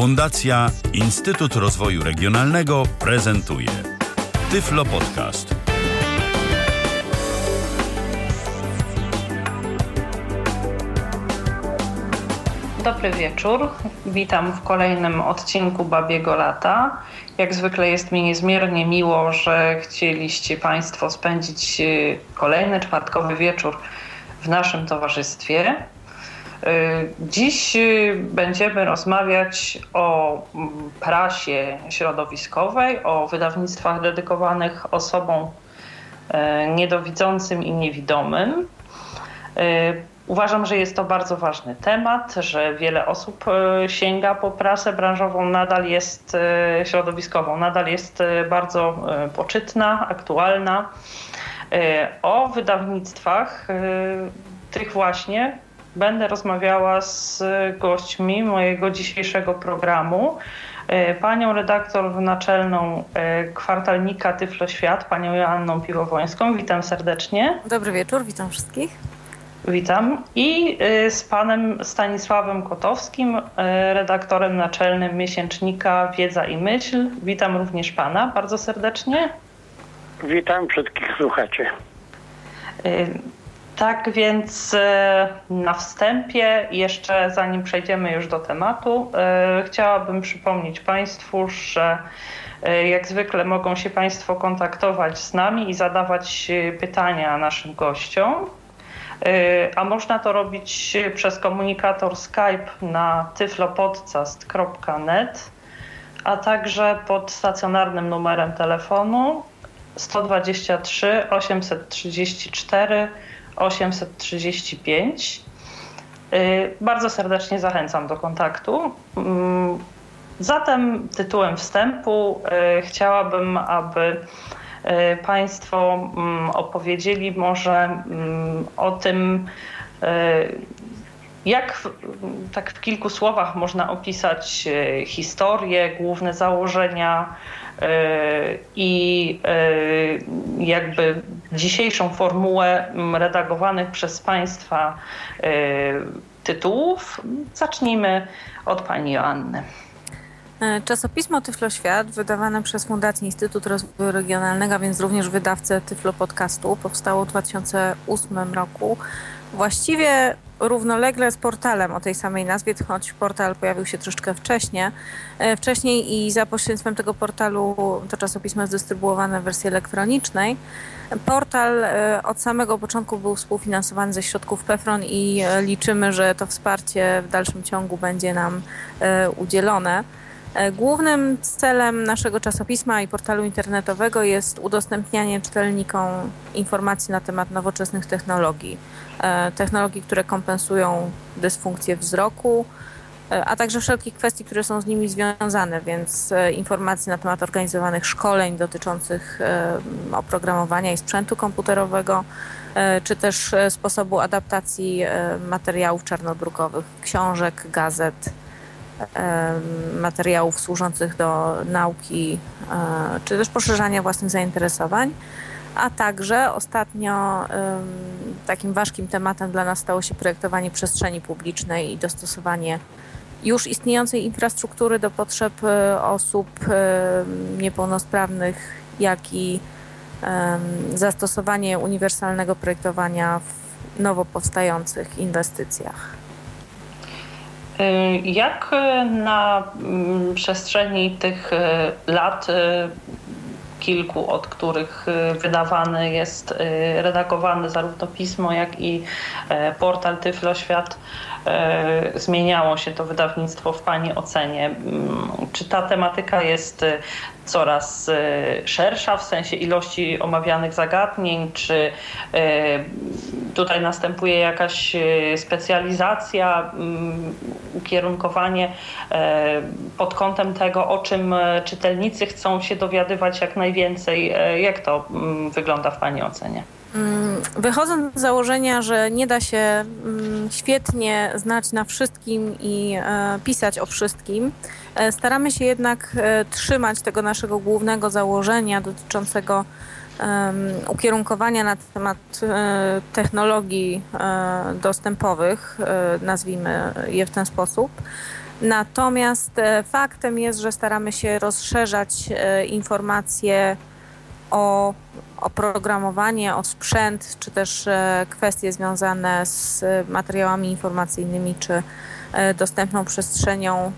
Fundacja Instytut Rozwoju Regionalnego prezentuje Tyflo Podcast. Dobry wieczór. Witam w kolejnym odcinku Babiego Lata. Jak zwykle jest mi niezmiernie miło, że chcieliście Państwo spędzić y, kolejny czwartkowy wieczór w naszym towarzystwie. Y, dziś y, będziemy rozmawiać o mm, prasie środowiskowej, o wydawnictwach dedykowanych osobom y, niedowidzącym i niewidomym. Uważam, że jest to bardzo ważny temat, że wiele osób sięga po prasę branżową, nadal jest środowiskową, nadal jest bardzo poczytna, aktualna. O wydawnictwach tych właśnie będę rozmawiała z gośćmi mojego dzisiejszego programu. E, panią redaktor naczelną e, kwartalnika Tyflo Świat, panią Joanną Piwowońską. Witam serdecznie. Dobry wieczór, witam wszystkich. Witam. I e, z panem Stanisławem Kotowskim, redaktorem naczelnym miesięcznika Wiedza i Myśl. Witam również pana bardzo serdecznie. Witam wszystkich słuchaczy. Tak więc e, na wstępie, jeszcze zanim przejdziemy już do tematu, e, chciałabym przypomnieć Państwu, że e, jak zwykle mogą się Państwo kontaktować z nami i zadawać pytania naszym gościom. A można to robić przez komunikator Skype na tyflopodcast.net, a także pod stacjonarnym numerem telefonu 123 834 835. Y, bardzo serdecznie zachęcam do kontaktu. Mm, zatem tytułem wstępu y, chciałabym, aby y, Państwo mm, opowiedzieli może mm, o tym, jak tak w kilku słowach można opisać historię, główne założenia i jakby dzisiejszą formułę redagowanych przez Państwa tytułów. Zacznijmy od Pani Joanny. E, czasopismo Tyflo Świat, wydawane przez Fundację Instytut Rozwoju Regionalnego, więc również wydawcę Tyflo Podcastu, powstało w 2008 roku. Właściwie równolegle z portalem o tej samej nazwie, choć portal pojawił się troszeczkę wcześniej. E, wcześniej i za pośrednictwem tego portalu to czasopismo jest dystrybuowane w wersji elektronicznej. Portal e, od samego początku był współfinansowany ze środków PEFRON i e, liczymy, że to wsparcie w dalszym ciągu będzie nam udzielone. Głównym celem naszego czasopisma i portalu internetowego jest udostępnianie czytelnikom informacji na temat nowoczesnych technologii. E, technologii, które kompensują dysfunkcję wzroku, e, a także wszelkich kwestii, które są z nimi związane, więc e, informacje na temat organizowanych szkoleń dotyczących oprogramowania i sprzętu komputerowego, czy też sposobu adaptacji materiałów czarnodrukowych, książek, gazet, materiałów służących do nauki, czy też poszerzania własnych zainteresowań a także ostatnio takim ważkim tematem dla nas stało się projektowanie przestrzeni publicznej i dostosowanie już istniejącej infrastruktury do potrzeb e, osób niepełnosprawnych, jak i zastosowanie uniwersalnego projektowania w nowo powstających inwestycjach. E, jak na mm, przestrzeni tych e, lat kilku, od których y, wydawany jest, y, redagowany zarówno pismo, jak i e, portal Tyfloświat. E, zmieniało się to wydawnictwo w Pani ocenie? Mm, czy ta tematyka jest y, coraz szersza w sensie ilości omawianych zagadnień, czy tutaj następuje jakaś specjalizacja, mm, ukierunkowanie pod kątem tego, o czym czytelnicy chcą się dowiadywać jak najwięcej. Jak to mm, wygląda w Pani ocenie? Mm, wychodząc z założenia, że nie da się mm, świetnie znać na wszystkim i e, pisać o wszystkim, e, staramy się jednak e, trzymać tego naszego głównego założenia dotyczącego ukierunkowania na temat technologii dostępowych, nazwijmy je w ten sposób. Natomiast faktem jest, że staramy się rozszerzać informacje o oprogramowanie, o sprzęt, czy też e, kwestie związane z materiałami informacyjnymi, czy e, dostępną przestrzenią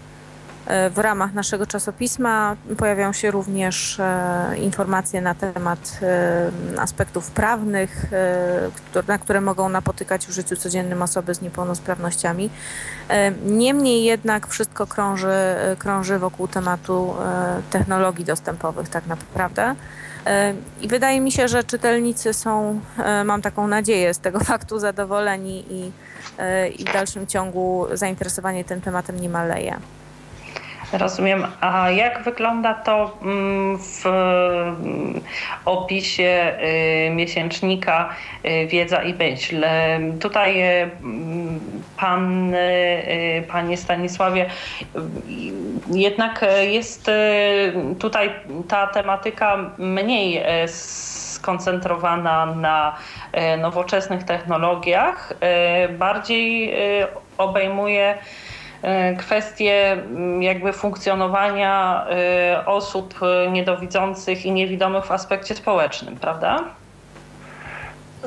e, w ramach naszego czasopisma pojawiają się również informacje na temat aspektów prawnych, na które mogą napotykać w życiu codziennym osoby z niepełnosprawnościami. Niemniej jednak wszystko krąży, krąży wokół tematu technologii dostępowych tak naprawdę. I wydaje mi się, że czytelnicy są, e, mam taką nadzieję, z tego faktu zadowoleni i, e, i w dalszym ciągu zainteresowanie tym tematem nie maleje. Rozumiem. A jak wygląda to mm, w mm, opisie y, miesięcznika y, Wiedza i Myśl? Tutaj y, mm, pan, panie Stanisławie, jednak jest tutaj ta tematyka mniej skoncentrowana na nowoczesnych technologiach, bardziej obejmuje kwestie mm, jakby funkcjonowania e, osób e, niedowidzących i niewidomych w aspekcie społecznym, prawda?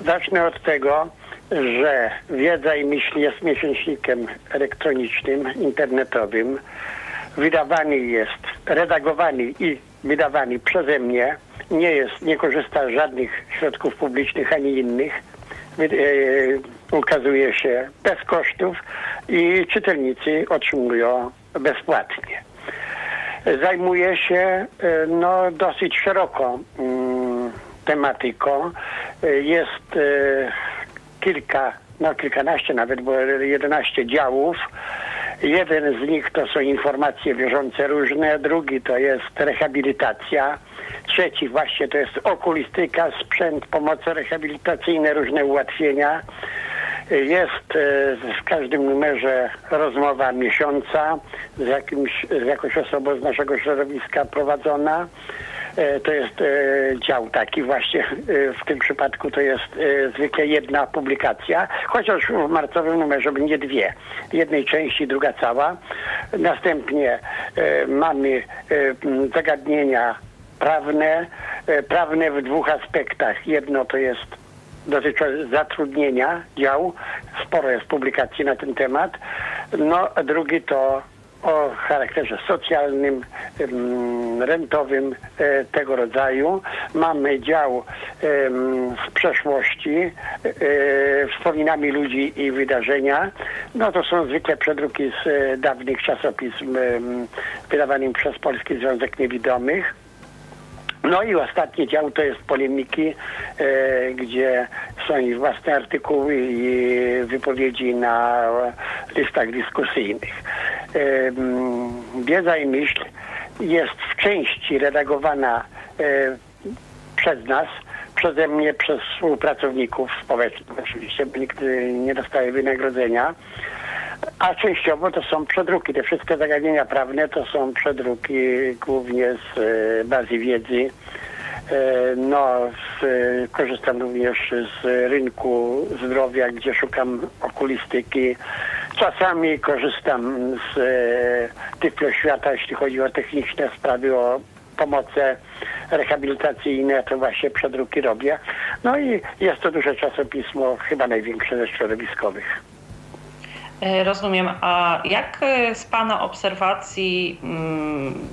Zacznę od tego, że Wiedza i Myśl jest miesięcznikiem elektronicznym, internetowym. Wydawany jest, redagowany i wydawany przeze mnie. Nie jest, nie korzysta z żadnych środków publicznych ani innych. Ukazuje się bez kosztów i czytelnicy otrzymują bezpłatnie. Zajmuje się e, no, dosyć szeroko mm, tematyką. E, jest e, kilka, no kilkanaście nawet, bo 11 działów. Jeden z nich to są informacje bieżące różne, drugi to jest rehabilitacja, trzeci właśnie to jest okulistyka, sprzęt, pomoce rehabilitacyjne, różne ułatwienia. Jest e, w każdym numerze rozmowa miesiąca z, jakimś, z jakąś osobą z naszego środowiska prowadzona. E, to jest e, dział taki właśnie, w tym przypadku to jest zwykle jedna publikacja, chociaż w marcowym numerze będzie dwie. Jednej części, druga cała. Następnie mamy zagadnienia prawne, prawne w dwóch aspektach. Jedno to jest dotyczy zatrudnienia dział. Sporo jest publikacji na ten temat. No, a drugi to o charakterze socjalnym, rentowym e, tego rodzaju. Mamy dział z przeszłości, e, wspominami ludzi i wydarzenia. No to są zwykle przedruki z e, dawnych czasopism wydawanych przez Polski Związek Niewidomych. No i ostatni dział to jest polemiki, e, gdzie są i własne artykuły i wypowiedzi na listach dyskusyjnych. E, Wiedza i myśl jest w części redagowana e, przez nas, przeze mnie, przez współpracowników społecznych oczywiście, bo nikt nie dostaje wynagrodzenia a częściowo to są przedruki. Te wszystkie zagadnienia prawne to są przedruki głównie z e, bazy wiedzy. E, no, z, korzystam również z rynku zdrowia, gdzie szukam okulistyki. Czasami korzystam z e, Tyflo Świata, jeśli chodzi o techniczne sprawy, o pomoce rehabilitacyjne, to właśnie przedruki robię. No i jest to duże czasopismo, chyba największe ze środowiskowych. E, rozumiem. A jak e, z Pana obserwacji, mm,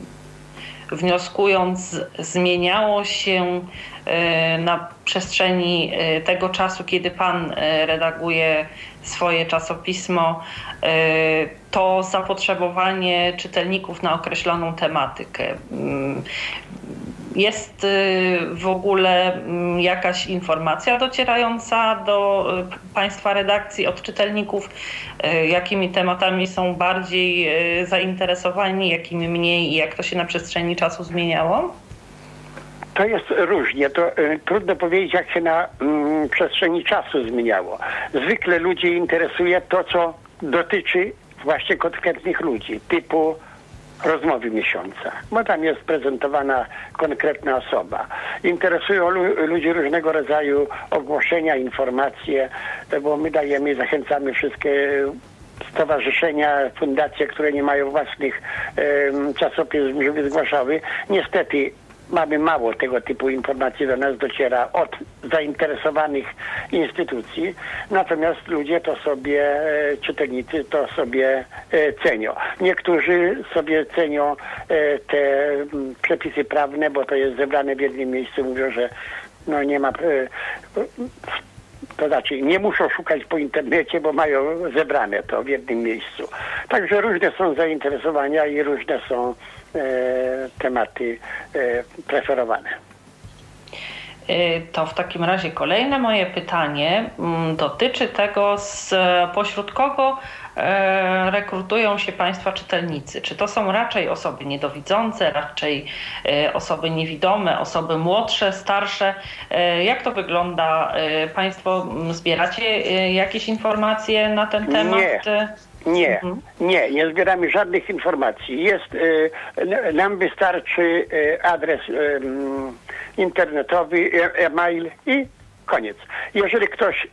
wnioskując, zmieniało się e, na przestrzeni tego czasu, kiedy Pan redaguje swoje czasopismo, to zapotrzebowanie czytelników na określoną tematykę? Jest y, w ogóle mm, jakaś informacja docierająca do y, Państwa redakcji od czytelników, y, jakimi tematami są bardziej zainteresowani, jakimi mniej i jak to się na przestrzeni czasu zmieniało? To jest różnie. To y, trudno powiedzieć, jak się na y, przestrzeni czasu zmieniało. Zwykle ludzi interesuje to, co dotyczy właśnie konkretnych ludzi, typu rozmowy miesiąca, bo tam jest prezentowana konkretna osoba. Interesują lu- ludzi różnego rodzaju ogłoszenia, informacje, bo my dajemy, zachęcamy wszystkie stowarzyszenia, fundacje, które nie mają własnych em, czasopism, żeby zgłaszały. Niestety mamy mało tego typu informacji do nas dociera od zainteresowanych instytucji, natomiast ludzie to sobie, e, czytelnicy to sobie e, cenią. Niektórzy sobie cenią e, te mm, przepisy prawne, bo to jest zebrane w jednym miejscu, mówią, że no nie ma to znaczy nie muszą szukać po internecie, bo mają zebrane to w jednym miejscu. Także różne są zainteresowania i różne są tematy e, preferowane. Y, To w takim razie kolejne moje pytanie mm, dotyczy tego, z, pośród kogo e, rekrutują się Państwa czytelnicy. Czy to są raczej osoby niedowidzące, raczej e, osoby niewidome, osoby młodsze, starsze? E, Jak to wygląda? E, Państwo zbieracie e, jakieś informacje na ten temat? Nie. Nie, Mhm. nie, nie zbieramy żadnych informacji. Jest, y, nam wystarczy y, adres y, internetowy, e- e-mail i koniec. Jeżeli ktoś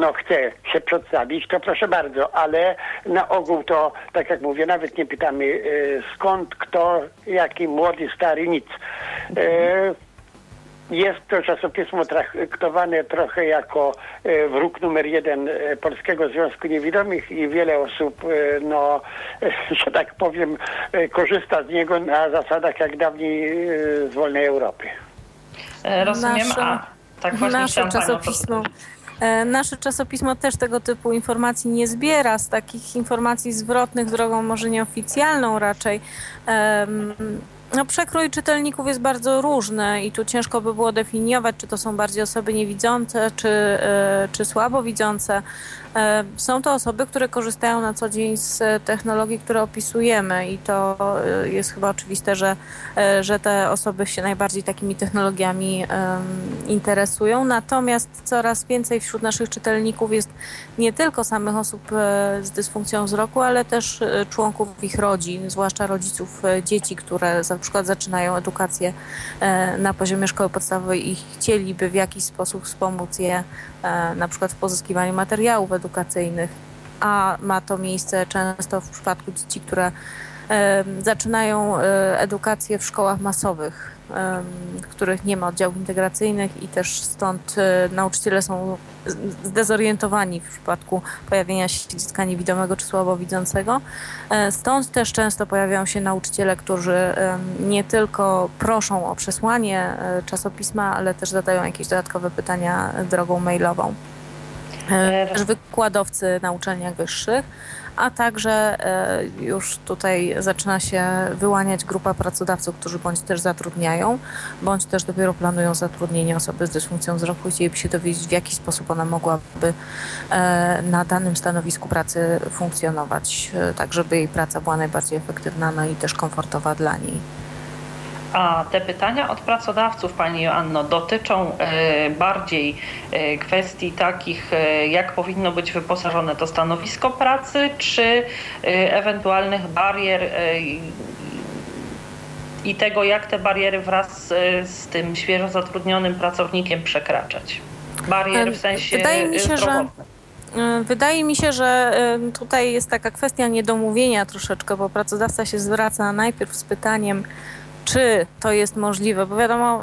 no, chce się przedstawić, to proszę bardzo, ale na ogół to, tak jak mówię, nawet nie pytamy y, skąd, kto, jaki, młody, stary, nic. Jest to czasopismo traktowane trochę jako e, wróg numer jeden e, Polskiego Związku Niewidomych i wiele osób, e, no, że tak powiem, korzysta z niego na zasadach jak dawniej z wolnej Europy. Rozumiem. Nasze- A, tak właśnie Nasze czasopismo, nasze czasopismo też tego typu informacji nie zbiera, z takich informacji zwrotnych drogą może nieoficjalną raczej. No, przekrój czytelników jest bardzo różny i tu ciężko by było definiować, czy to są bardziej osoby niewidzące, czy, e, czy słabowidzące. E, Są to osoby, które korzystają na co dzień z e, technologii, które opisujemy i to e, jest chyba oczywiste, że, że te osoby się najbardziej takimi technologiami interesują. Natomiast coraz więcej wśród naszych czytelników jest nie tylko samych osób z dysfunkcją wzroku, ale też członków ich rodzin, zwłaszcza rodziców dzieci, które na przykład zaczynają edukację na poziomie szkoły podstawowej i chcieliby w jakiś sposób wspomóc je na przykład w pozyskiwaniu materiałów edukacyjnych, a ma to miejsce często w przypadku dzieci, które e, zaczynają e, edukację w szkołach masowych, w których nie ma oddziałów integracyjnych i też stąd e, nauczyciele są zdezorientowani w przypadku pojawienia się dziecka niewidomego czy słabowidzącego. E, Stąd też często pojawiają się nauczyciele, którzy nie tylko proszą o przesłanie czasopisma, ale też zadają jakieś dodatkowe pytania drogą mailową. Też wykładowcy na uczelniach wyższych, a także e, już tutaj zaczyna się wyłaniać grupa pracodawców, którzy bądź też zatrudniają, bądź też dopiero planują zatrudnienie osoby z dysfunkcją wzroku i chcieliby się dowiedzieć, w jaki sposób ona mogłaby e, na danym stanowisku pracy funkcjonować, e, tak żeby jej praca była najbardziej efektywna, no i też komfortowa dla niej. A te pytania od pracodawców, Pani Joanno, dotyczą e, bardziej e, kwestii takich, e, jak powinno być wyposażone to stanowisko pracy, czy ewentualnych barier i- tego, jak te bariery wraz z tym świeżo zatrudnionym pracownikiem przekraczać. Barier w sensie Wydaje mi się, że- Wydaje mi się, że tutaj jest taka kwestia niedomówienia troszeczkę, bo pracodawca się zwraca najpierw z pytaniem, czy to jest możliwe, bo wiadomo,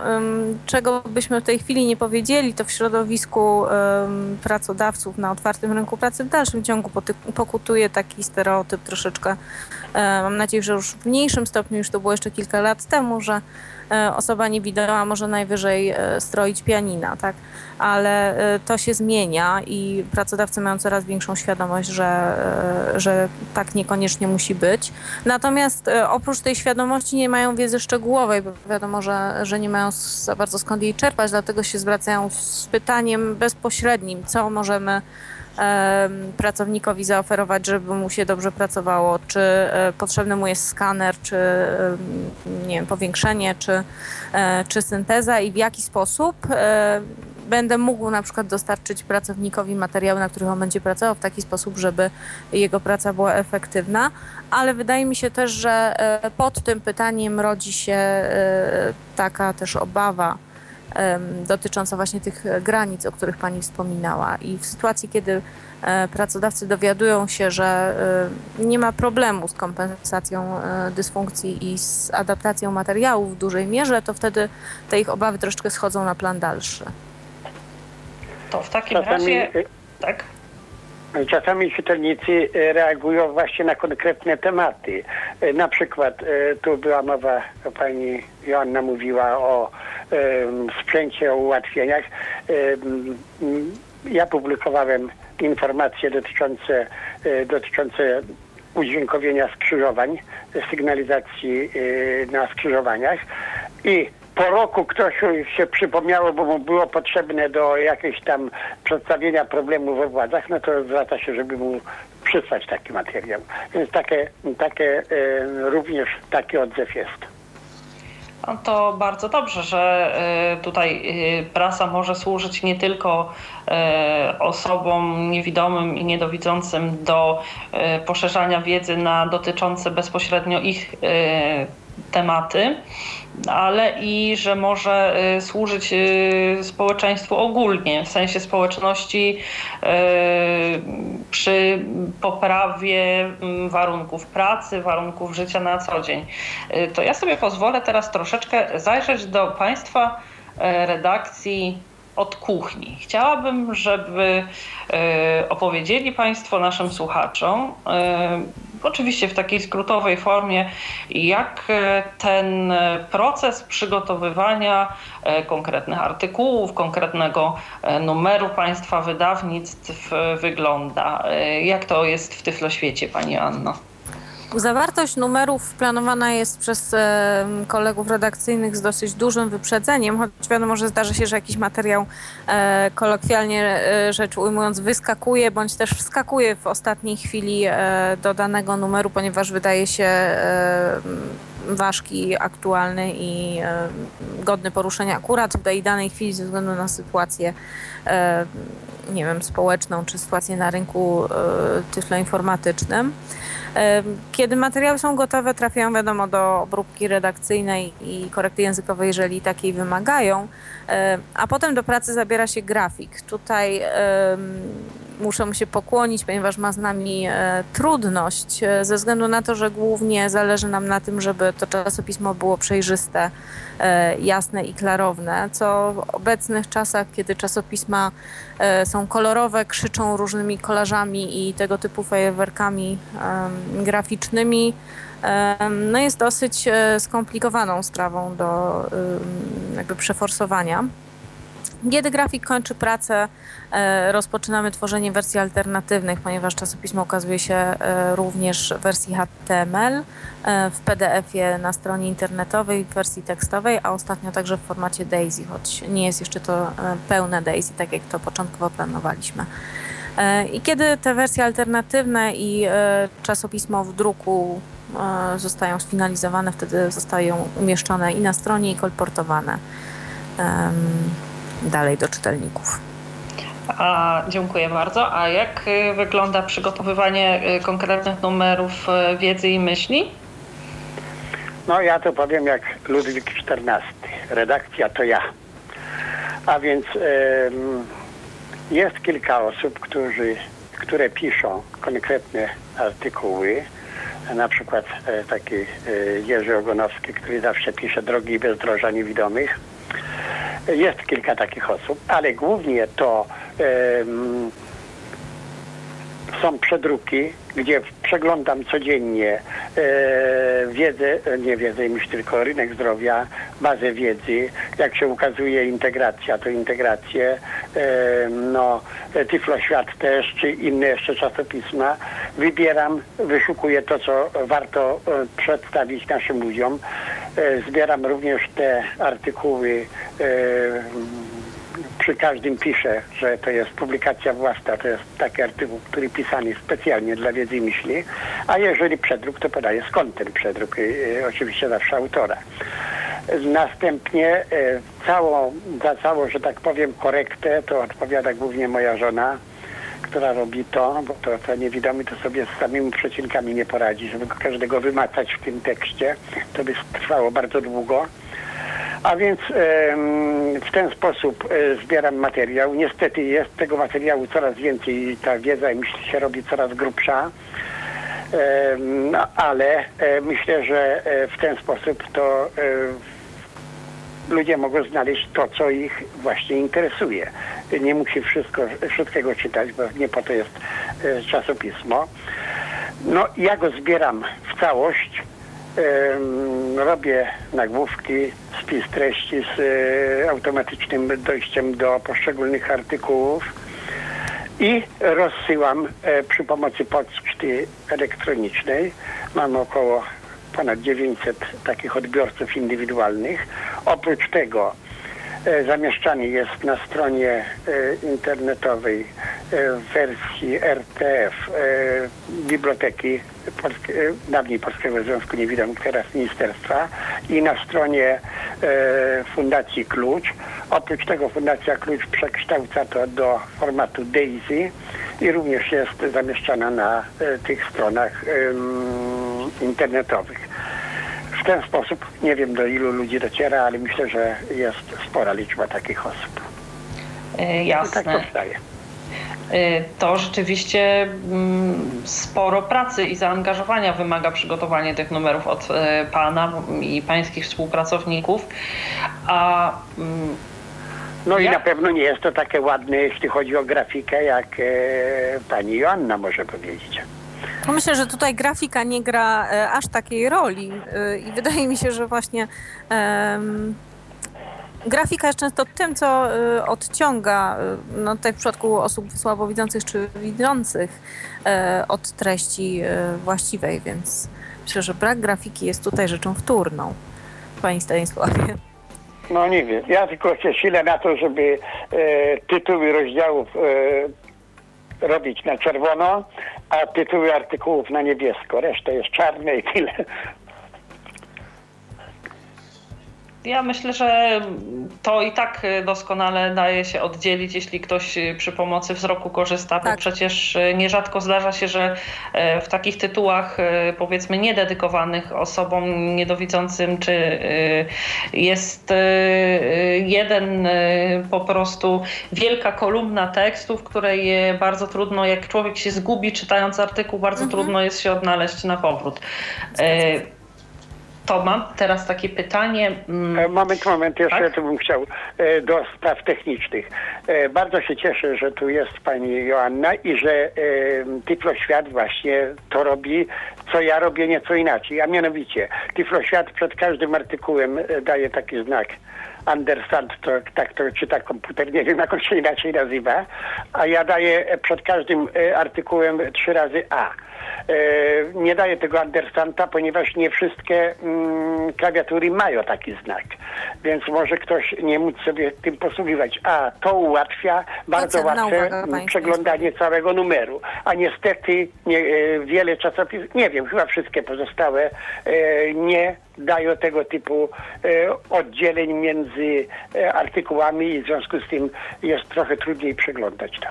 czego byśmy w tej chwili nie powiedzieli, to w środowisku pracodawców na otwartym rynku pracy w dalszym ciągu pokutuje taki stereotyp troszeczkę. E, Mam nadzieję, że już w mniejszym stopniu, już to było jeszcze kilka lat temu, że osoba niewidoma może najwyżej e, stroić pianina, tak? ale e, to się zmienia i pracodawcy mają coraz większą świadomość, że, e, że tak niekoniecznie musi być. Natomiast e, oprócz tej świadomości nie mają wiedzy szczegółowej, bo wiadomo, że, że nie mają za bardzo skąd jej czerpać, dlatego się zwracają z pytaniem bezpośrednim, co możemy em, pracownikowi zaoferować, żeby mu się dobrze pracowało, czy e, potrzebny mu jest skaner, czy nie wiem, powiększenie, czy, e, czy synteza i w jaki sposób. E, będę mógł na przykład dostarczyć pracownikowi materiały, na których on będzie pracował w taki sposób, żeby jego praca była efektywna, ale wydaje mi się też, że pod tym pytaniem rodzi się taka też obawa dotycząca właśnie tych granic, o których Pani wspominała. I w sytuacji, kiedy e, pracodawcy dowiadują się, że nie ma problemu z kompensacją dysfunkcji i z adaptacją materiałów w dużej mierze, to wtedy te ich obawy troszeczkę schodzą na plan dalszy. To w takim Czasami... razie... Tak? Czasami czytelnicy e, reagują właśnie na konkretne tematy. E, na przykład e, tu była mowa, pani Joanna mówiła o sprzęcie, o ułatwieniach. Ja publikowałem informacje dotyczące, dotyczące udźwiękowienia skrzyżowań, sygnalizacji na skrzyżowaniach i po roku ktoś się przypomniało, bo mu było potrzebne do jakiegoś tam przedstawienia problemu we władzach, no to zwraca się, żeby mu przysłać taki materiał. Więc takie, takie e, również taki odzew jest. No to bardzo dobrze, że e, tutaj e, prasa może służyć nie tylko osobom niewidomym i niedowidzącym do poszerzania wiedzy na dotyczące bezpośrednio ich tematy, ale i że może y, służyć y, społeczeństwu ogólnie, w sensie społeczności y, przy poprawie mm, warunków pracy, warunków życia na co dzień. To ja sobie pozwolę teraz troszeczkę zajrzeć do Państwa redakcji od kuchni. Chciałabym, żeby opowiedzieli Państwo naszym słuchaczom oczywiście w takiej skrótowej formie, jak e, ten e, proces przygotowywania e, konkretnych artykułów, konkretnego numeru państwa wydawnictw wygląda. Jak to jest w Tyfloświecie, Pani Anno? Zawartość numerów planowana jest przez e, kolegów redakcyjnych z dosyć dużym wyprzedzeniem, choć wiadomo, że zdarzy się, że jakiś materiał e, kolokwialnie e, rzecz ujmując wyskakuje, bądź też wskakuje w ostatniej chwili do danego numeru, ponieważ wydaje się ważki, aktualny i godny poruszenia akurat w tej danej chwili ze względu na sytuację nie wiem, społeczną czy sytuację na rynku tyfloinformatycznym. Kiedy materiały są gotowe, trafiają wiadomo do obróbki redakcyjnej i korekty językowej, jeżeli takiej wymagają, a potem do pracy zabiera się grafik. Tutaj muszę mu się pokłonić, ponieważ ma z nami e, trudność, e, ze względu na to, że głównie zależy nam na tym, żeby to czasopismo było przejrzyste, e, jasne i klarowne, co w obecnych czasach, kiedy czasopisma są kolorowe, krzyczą różnymi kolażami i tego typu fajerwerkami graficznymi, no jest dosyć skomplikowaną sprawą do jakby przeforsowania. Kiedy grafik kończy pracę, e, rozpoczynamy tworzenie wersji alternatywnych, ponieważ czasopismo ukazuje się e, również w wersji HTML, e, w PDF-ie na stronie internetowej, w wersji tekstowej, a ostatnio także w formacie DAISY, choć nie jest jeszcze to pełne DAISY, tak jak to początkowo planowaliśmy. I kiedy te wersje alternatywne i czasopismo w druku zostają sfinalizowane, wtedy zostają umieszczone i na stronie, i kolportowane dalej do czytelników. A, dziękuję bardzo. A jak y, wygląda przygotowywanie y, konkretnych numerów y, wiedzy i myśli? No ja to powiem jak Ludwik XIV. Redakcja to ja. A więc jest kilka osób, którzy, które piszą konkretne artykuły. Na przykład e, taki e, Jerzy Ogonowski, który zawsze pisze Drogi bezdroża niewidomych jest kilka takich osób, ale głównie to są przedruki, gdzie przeglądam codziennie e, wiedzę, nie wiedzę, myślę tylko rynek zdrowia, bazę wiedzy, jak się ukazuje integracja, to integrację, e, no, Tyfloświat też, czy inne jeszcze czasopisma. Wybieram, wyszukuję to, co warto e, przedstawić naszym ludziom. E, zbieram również te artykuły e, przy każdym piszę, że to jest publikacja własna, to jest taki artykuł, który pisany specjalnie dla wiedzy i myśli, a jeżeli przedruk, to podaję skąd ten przedruk, i, oczywiście zawsze autora. Następnie e, całą, za całą, że tak powiem, korektę to odpowiada głównie moja żona, która robi to, bo to, co niewidomy to sobie z samymi przecinkami nie poradzi, żeby go każdego wymacać w tym tekście. To by trwało bardzo długo. A więc w ten sposób e, zbieram materiał. Niestety jest tego materiału coraz więcej i ta wiedza i się robi coraz grubsza. No, ale e, myślę, że e, w ten sposób to ludzie mogą znaleźć to, co ich właśnie interesuje. Nie musi wszystko, wszystkiego czytać, bo nie po to jest czasopismo. No ja go zbieram w całość. Robię nagłówki, spis treści z e, automatycznym dojściem do poszczególnych artykułów i rozsyłam e, przy pomocy poczty elektronicznej. Mamy około ponad 900 takich odbiorców indywidualnych. Oprócz tego zamieszczany jest na stronie e, internetowej e, w wersji RTF e, Biblioteki e, dawniej Polskiego Związku Niewidomych, teraz Ministerstwa i na stronie e, Fundacji Klucz. Oprócz tego Fundacja Klucz przekształca to do formatu DAISY i również jest zamieszczana na e, tych stronach internetowych. W ten sposób nie wiem do ilu ludzi dociera, ale myślę, że jest spora liczba takich osób. E, I tak Jasne. powstaje. Y, To rzeczywiście mm, sporo pracy i zaangażowania wymaga przygotowanie tych numerów od e, Pana i Pańskich współpracowników. A mm, No i Ja- na pewno nie jest to takie ładne, jeśli chodzi o grafikę, jak e, pani Joanna może powiedzieć. No Myślę, że tutaj grafika nie gra e, aż takiej roli e, i wydaje mi się, że właśnie em, grafika jest często tym, co e, odciąga, no tutaj w przypadku osób słabowidzących czy widzących, od treści właściwej, więc myślę, że brak grafiki jest tutaj rzeczą wtórną. Pani Stanisławie. No nie wiem. Ja tylko się silę na to, żeby e, tytuły rozdziałów e, robić na czerwono, a tytuły artykułów na niebiesko. Reszta jest czarne i tyle. Ja myślę, że to i tak doskonale daje się oddzielić, jeśli ktoś przy pomocy wzroku korzysta, bo Tak. przecież nierzadko zdarza się, że e, w takich tytułach e, powiedzmy niededykowanych osobom niedowidzącym, czy e, jest jeden po prostu wielka kolumna tekstu, w której e, bardzo trudno, jak człowiek się zgubi czytając artykuł, bardzo Mhm. trudno jest się odnaleźć na powrót. To mam teraz takie pytanie. mm, E, Moment, moment, jeszcze Tak? tu bym chciał e, do spraw technicznych. E, Bardzo się cieszę, że tu jest pani Joanna i że Tyfloświat właśnie to robi, co ja robię nieco inaczej. A mianowicie Tyfloświat przed każdym artykułem daje taki znak understand, to, tak to czyta komputer, nie wiem jak on się inaczej nazywa, a ja daję e, przed każdym e, artykułem trzy razy A. E, Nie daję tego understanta, ponieważ nie wszystkie mm, klawiatury mają taki znak. Więc może ktoś nie móc sobie tym posługiwać. A to ułatwia bardzo łatwe mm, przeglądanie całego numeru. A niestety nie, wiele czasopism, nie wiem, chyba wszystkie pozostałe nie dają tego typu e, oddzieleń między e, artykułami i w związku z tym jest trochę trudniej przeglądać to.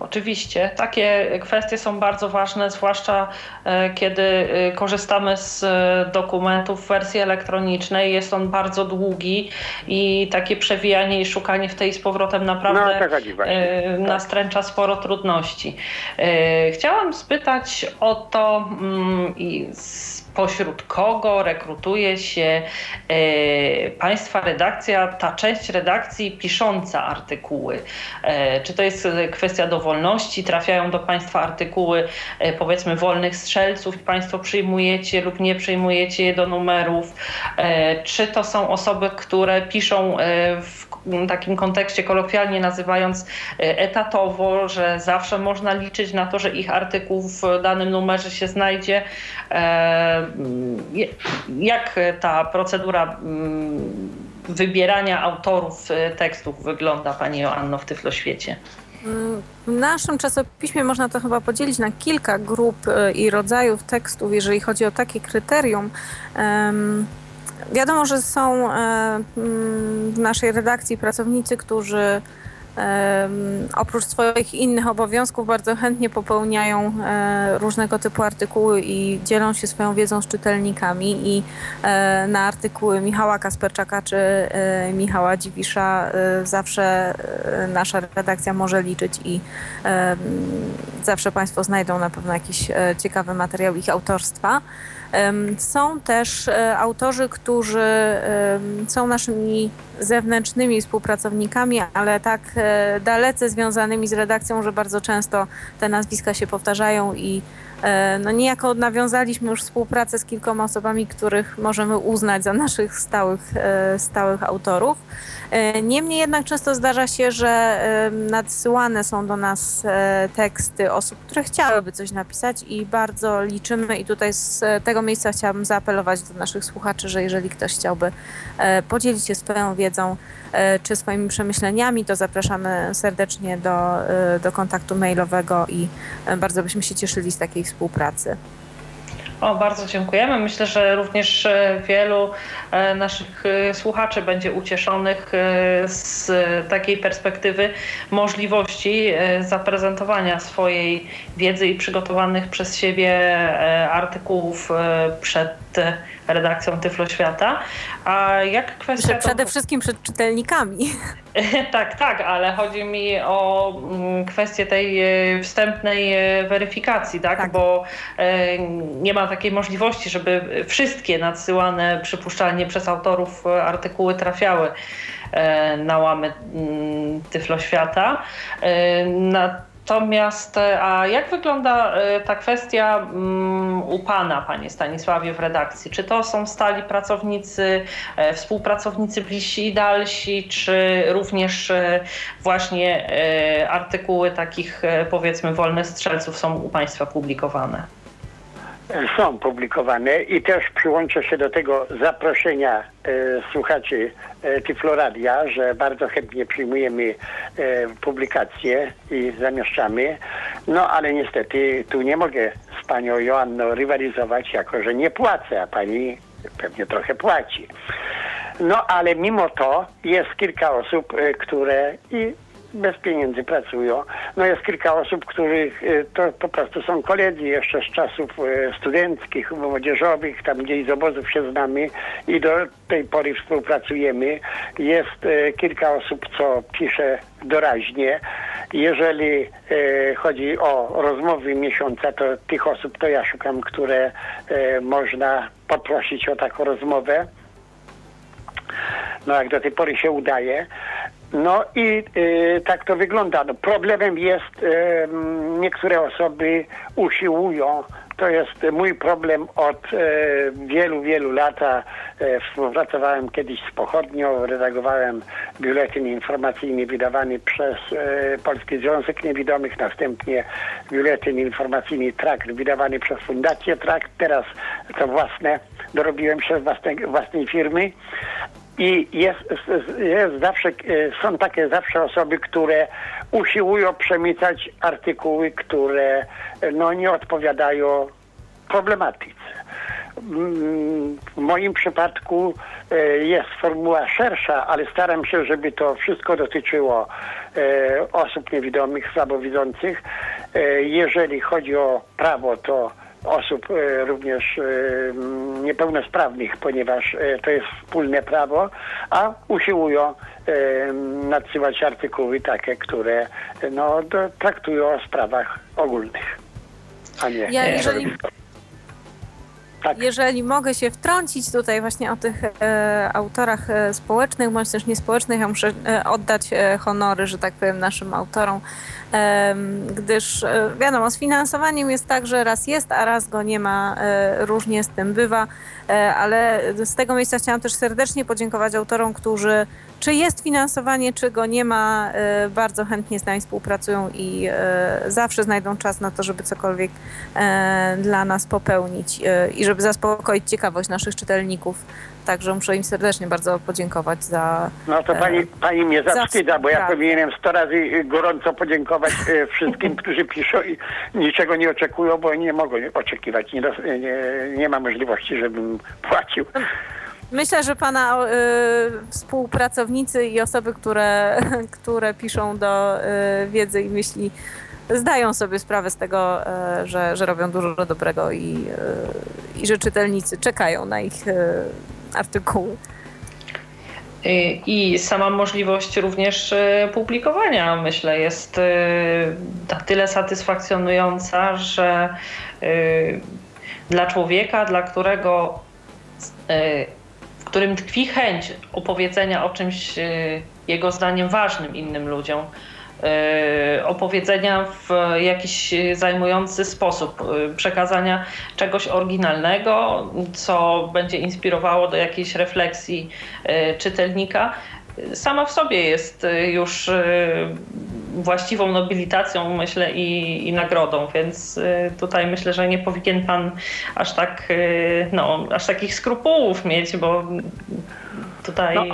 Oczywiście, takie kwestie są bardzo ważne, zwłaszcza e, kiedy korzystamy z dokumentów w wersji elektronicznej. Jest on bardzo długi i takie przewijanie i szukanie w tej z powrotem No, naprawdę właśnie. e, nastręcza sporo trudności. Chciałam spytać o to, pośród kogo rekrutuje się e, Państwa redakcja, ta część redakcji pisząca artykuły. E, Czy to jest kwestia dowolności? Trafiają do Państwa artykuły e, powiedzmy wolnych strzelców Państwo przyjmujecie lub nie przyjmujecie je do numerów? Czy to są osoby, które piszą w takim kontekście kolokwialnie nazywając etatowo, że zawsze można liczyć na to, że ich artykuł w danym numerze się znajdzie. E, je- Jak ta procedura mm, wybierania autorów e, tekstów wygląda, Pani Joanno, w Tyfloświecie? W naszym czasopiśmie można to chyba podzielić na kilka grup e, i rodzajów tekstów, jeżeli chodzi o takie kryterium. Wiadomo, że są w naszej redakcji pracownicy, którzy oprócz swoich innych obowiązków bardzo chętnie popełniają e, różnego typu artykuły i dzielą się swoją wiedzą z czytelnikami i e, na artykuły Michała Kasperczaka czy e, Michała Dziwisza zawsze nasza redakcja może liczyć i zawsze Państwo znajdą na pewno jakiś ciekawy materiał ich autorstwa. Są też e, autorzy, którzy są naszymi zewnętrznymi współpracownikami, ale tak e, dalece związanymi z redakcją, że bardzo często te nazwiska się powtarzają i no niejako nawiązaliśmy już współpracę z kilkoma osobami, których możemy uznać za naszych stałych, stałych autorów. E, niemniej jednak często zdarza się, że e, nadsyłane są do nas e, teksty osób, które chciałyby coś napisać i bardzo liczymy i tutaj z tego miejsca chciałabym zaapelować do naszych słuchaczy, że jeżeli ktoś chciałby podzielić się swoją wiedzą czy swoimi przemyśleniami, to zapraszamy serdecznie do, do kontaktu mailowego i bardzo byśmy się cieszyli z takiej współpracy. O, bardzo dziękujemy. Myślę, że również e, wielu e, naszych e, słuchaczy będzie ucieszonych z takiej perspektywy możliwości zaprezentowania swojej wiedzy i przygotowanych przez siebie artykułów przed redakcją Tyflo Świata. A jak kwestia... Przede wszystkim przed czytelnikami. tak, tak, ale chodzi mi o mm, kwestię tej e, wstępnej e, weryfikacji, tak? tak? Bo e, nie ma takiej możliwości, żeby wszystkie nadsyłane przypuszczalnie przez autorów artykuły trafiały na łamy mm, Tyflo Świata. Natomiast, e, a jak wygląda e, ta kwestia mm, u Pana, Panie Stanisławie, w redakcji? Czy to są stali pracownicy, e, współpracownicy bliżsi i dalsi, czy również właśnie artykuły takich, powiedzmy, wolnych strzelców są u Państwa publikowane? Są publikowane i też przyłączę się do tego zaproszenia e, słuchaczy e, Tyfloradia, że bardzo chętnie przyjmujemy e, publikacje i zamieszczamy. No ale niestety tu nie mogę z panią Joanną rywalizować, jako że nie płacę, a pani pewnie trochę płaci. No ale mimo to jest kilka osób, e, które i bez pieniędzy pracują. No jest kilka osób, których e, to po prostu są koledzy jeszcze z czasów e, studenckich, młodzieżowych, tam gdzieś z obozów się znamy i do tej pory współpracujemy. Jest e, kilka osób, co pisze doraźnie. Jeżeli chodzi o rozmowy miesiąca, to tych osób to ja szukam, które można poprosić o taką rozmowę. No jak do tej pory się udaje. No i y, tak to wygląda. No, problemem jest, y, niektóre osoby usiłują, to jest mój problem od y, wielu, wielu lat. Współpracowałem kiedyś z Pochodnią, redagowałem biuletyn informacyjny wydawany przez Polski Związek Niewidomych, następnie biuletyn informacyjny Trakt wydawany przez Fundację Trakt, teraz to własne, dorobiłem się z własnej, własnej firmy. I jest, jest zawsze, e, są takie zawsze osoby, które usiłują przemycać artykuły, które e, no, nie odpowiadają problematyce. Mm, w moim przypadku e, jest formuła szersza, ale staram się, żeby to wszystko dotyczyło osób niewidomych, słabowidzących. Jeżeli chodzi o prawo, to osób e, również e, niepełnosprawnych, ponieważ e, to jest wspólne prawo, a usiłują nadsyłać artykuły takie, które no, traktują o sprawach ogólnych, a nie ja, jeżeli, tak. Jeżeli mogę się wtrącić tutaj właśnie o tych e, autorach e, społecznych bądź też niespołecznych, ja muszę e, oddać e, honory, że tak powiem, naszym autorom, gdyż e, wiadomo, z finansowaniem jest tak, że raz jest, a raz go nie ma, różnie z tym bywa, ale z tego miejsca chciałam też serdecznie podziękować autorom, którzy czy jest finansowanie, czy go nie ma, e, bardzo chętnie z nami współpracują i e, zawsze znajdą czas na to, żeby cokolwiek e, dla nas popełnić i żeby zaspokoić ciekawość naszych czytelników. Także muszę im serdecznie bardzo podziękować za. No to pani, pani mnie zawstydza, bo ja powinienem 100 razy gorąco podziękować wszystkim, którzy piszą i niczego nie oczekują, bo nie mogą oczekiwać. Nie, nie, nie ma możliwości, żebym płacił. Myślę, że pana y, współpracownicy i osoby, które, które piszą do y, wiedzy i myśli, zdają sobie sprawę z tego, y, że, że robią dużo dobrego i, y, i że czytelnicy czekają na ich y, artykuły. I sama możliwość również publikowania, myślę, jest na tyle satysfakcjonująca, że dla człowieka, dla którego którym tkwi chęć opowiedzenia o czymś jego zdaniem ważnym innym ludziom, opowiedzenia w jakiś zajmujący sposób, przekazania czegoś oryginalnego, co będzie inspirowało do jakiejś refleksji czytelnika, sama w sobie jest już właściwą nobilitacją, myślę, i, i nagrodą, więc tutaj myślę, że nie powinien pan aż tak, no, aż takich skrupułów mieć, bo tutaj. No.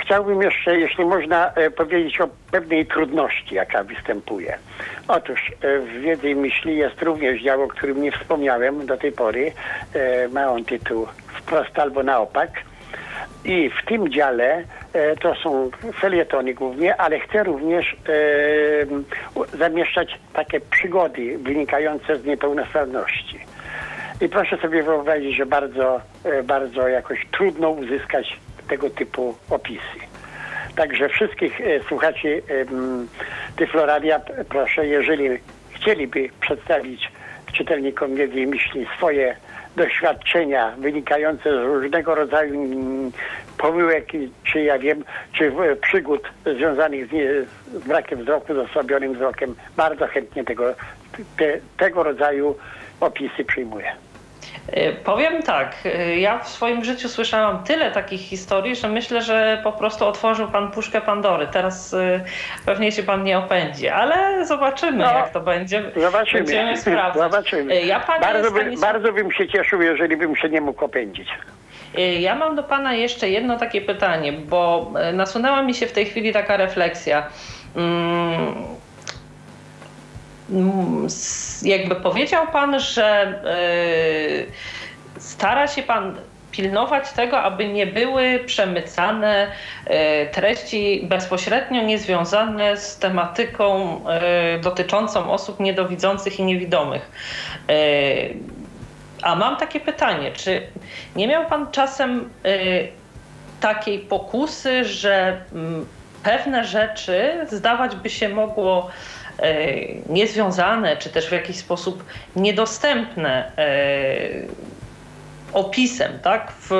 Chciałbym jeszcze, jeśli można, powiedzieć o pewnej trudności, jaka występuje. Otóż w Wiedzy i Myśli jest również dział, o którym nie wspomniałem do tej pory. Ma on tytuł Wprost albo na opak i w tym dziale e, to są felietony głównie, ale chcę również e, zamieszczać takie przygody wynikające z niepełnosprawności. I proszę sobie wyobrazić, że bardzo, e, bardzo jakoś trudno uzyskać tego typu opisy. Także wszystkich e, słuchaczy Tyfloradia proszę, jeżeli chcieliby przedstawić czytelnikom wiedzy i myśli swoje doświadczenia wynikające z różnego rodzaju mm, pomyłek, czy ja wiem, czy przygód związanych z, nie, z brakiem wzroku, z osłabionym wzrokiem. Bardzo chętnie tego, te, tego rodzaju opisy przyjmuję. E, powiem tak, e, ja w swoim życiu słyszałam tyle takich historii, że myślę, że po prostu otworzył pan puszkę Pandory. Teraz e, pewnie się pan nie opędzi, ale zobaczymy, no, jak to będzie. Zobaczymy. Będziemy sprawdzać. Zobaczymy. Ja bardzo, by, bardzo bym się cieszył, jeżeli bym się nie mógł opędzić. Ja mam do pana jeszcze jedno takie pytanie, bo nasunęła mi się w tej chwili taka refleksja. Mm, Mm, jakby powiedział Pan, że e, stara się Pan pilnować tego, aby nie były przemycane e, treści bezpośrednio niezwiązane z tematyką e, dotyczącą osób niedowidzących i niewidomych. A mam takie pytanie, czy nie miał Pan czasem takiej pokusy, że mm, pewne rzeczy zdawać by się mogło niezwiązane, czy też w jakiś sposób niedostępne e, opisem, tak, w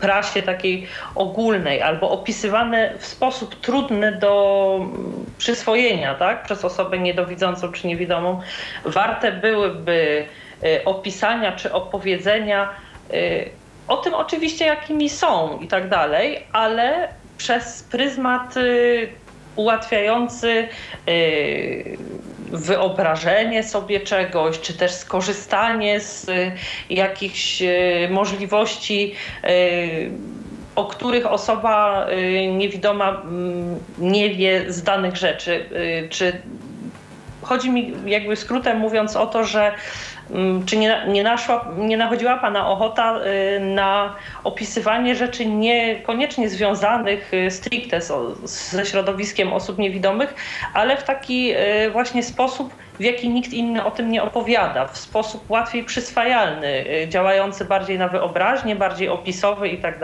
prasie takiej ogólnej, albo opisywane w sposób trudny do przyswojenia, tak, przez osobę niedowidzącą czy niewidomą, warte byłyby e, opisania czy opowiedzenia o tym oczywiście, jakimi są i tak dalej, ale przez pryzmat ułatwiający y, wyobrażenie sobie czegoś, czy też skorzystanie z y, jakichś y, możliwości, o których osoba niewidoma mm, nie wie z danych rzeczy. Czy chodzi mi jakby skrótem mówiąc o to, że czy nie, nie, naszła, nie nachodziła Pana ochota y, na opisywanie rzeczy niekoniecznie związanych y, stricte ze środowiskiem osób niewidomych, ale w taki y, właśnie sposób, w jaki nikt inny o tym nie opowiada, w sposób łatwiej przyswajalny, działający bardziej na wyobraźnię, bardziej opisowy i tak.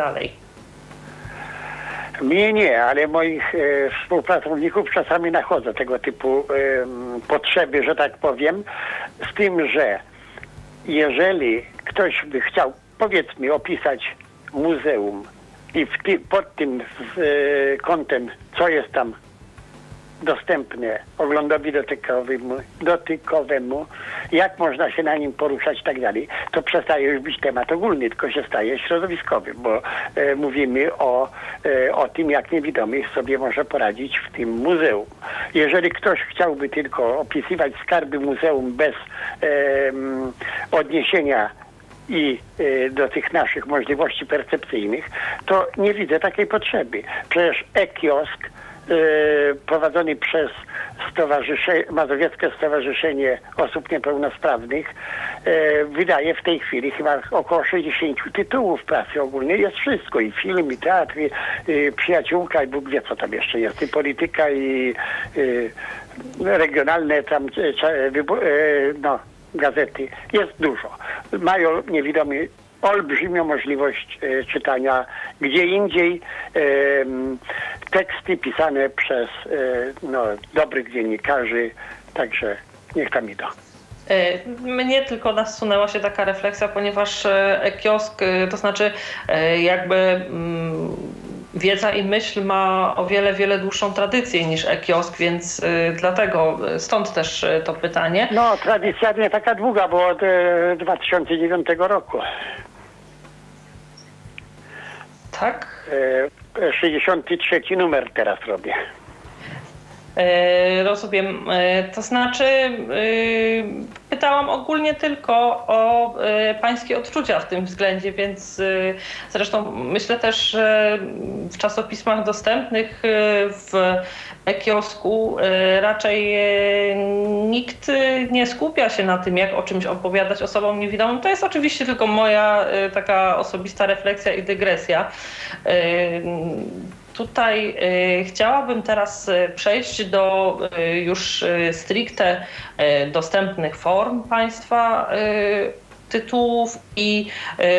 Mnie nie, ale moich e, współpracowników czasami nachodzą tego typu e, potrzeby, że tak powiem, z tym, że jeżeli ktoś by chciał, powiedzmy, opisać muzeum i ty, pod tym e, kątem, co jest tam dostępne oglądowi dotykowemu, dotykowemu, jak można się na nim poruszać i tak dalej, to przestaje już być temat ogólny, tylko się staje środowiskowy, bo e, mówimy o, e, o tym, jak niewidomy sobie może poradzić w tym muzeum. Jeżeli ktoś chciałby tylko opisywać skarby muzeum bez e, odniesienia i y, do tych naszych możliwości percepcyjnych, to nie widzę takiej potrzeby. Przecież e-kiosk prowadzony przez Stowarzyszenie, Mazowieckie Stowarzyszenie Osób Niepełnosprawnych wydaje w tej chwili chyba około 60 tytułów pracy ogólnej. Jest wszystko i film, i teatr, i, i przyjaciółka, i Bóg wie co tam jeszcze jest, i polityka, i, i regionalne tam no, gazety. Jest dużo. Mają niewidomi olbrzymią możliwość e, czytania gdzie indziej e, teksty pisane przez e, no, dobrych dziennikarzy, także niech tam idą. Mnie tylko nasunęła się taka refleksja, ponieważ kiosk, to znaczy jakby mm, wiedza i myśl ma o wiele, wiele dłuższą tradycję niż e-kiosk, więc dlatego stąd też to pytanie. No, tradycja nie taka długa, bo od 2009 roku. Tak? 63 e, numer teraz robię. E, rozumiem. E, to znaczy, pytałam ogólnie tylko o pańskie odczucia w tym względzie, więc zresztą myślę też, że w czasopismach dostępnych w e-kiosku raczej nikt nie skupia się na tym, jak o czymś opowiadać osobom niewidomym. To jest oczywiście tylko moja taka osobista refleksja i dygresja. Tutaj y, chciałabym teraz y, przejść do y, już stricte dostępnych form państwa tytułów i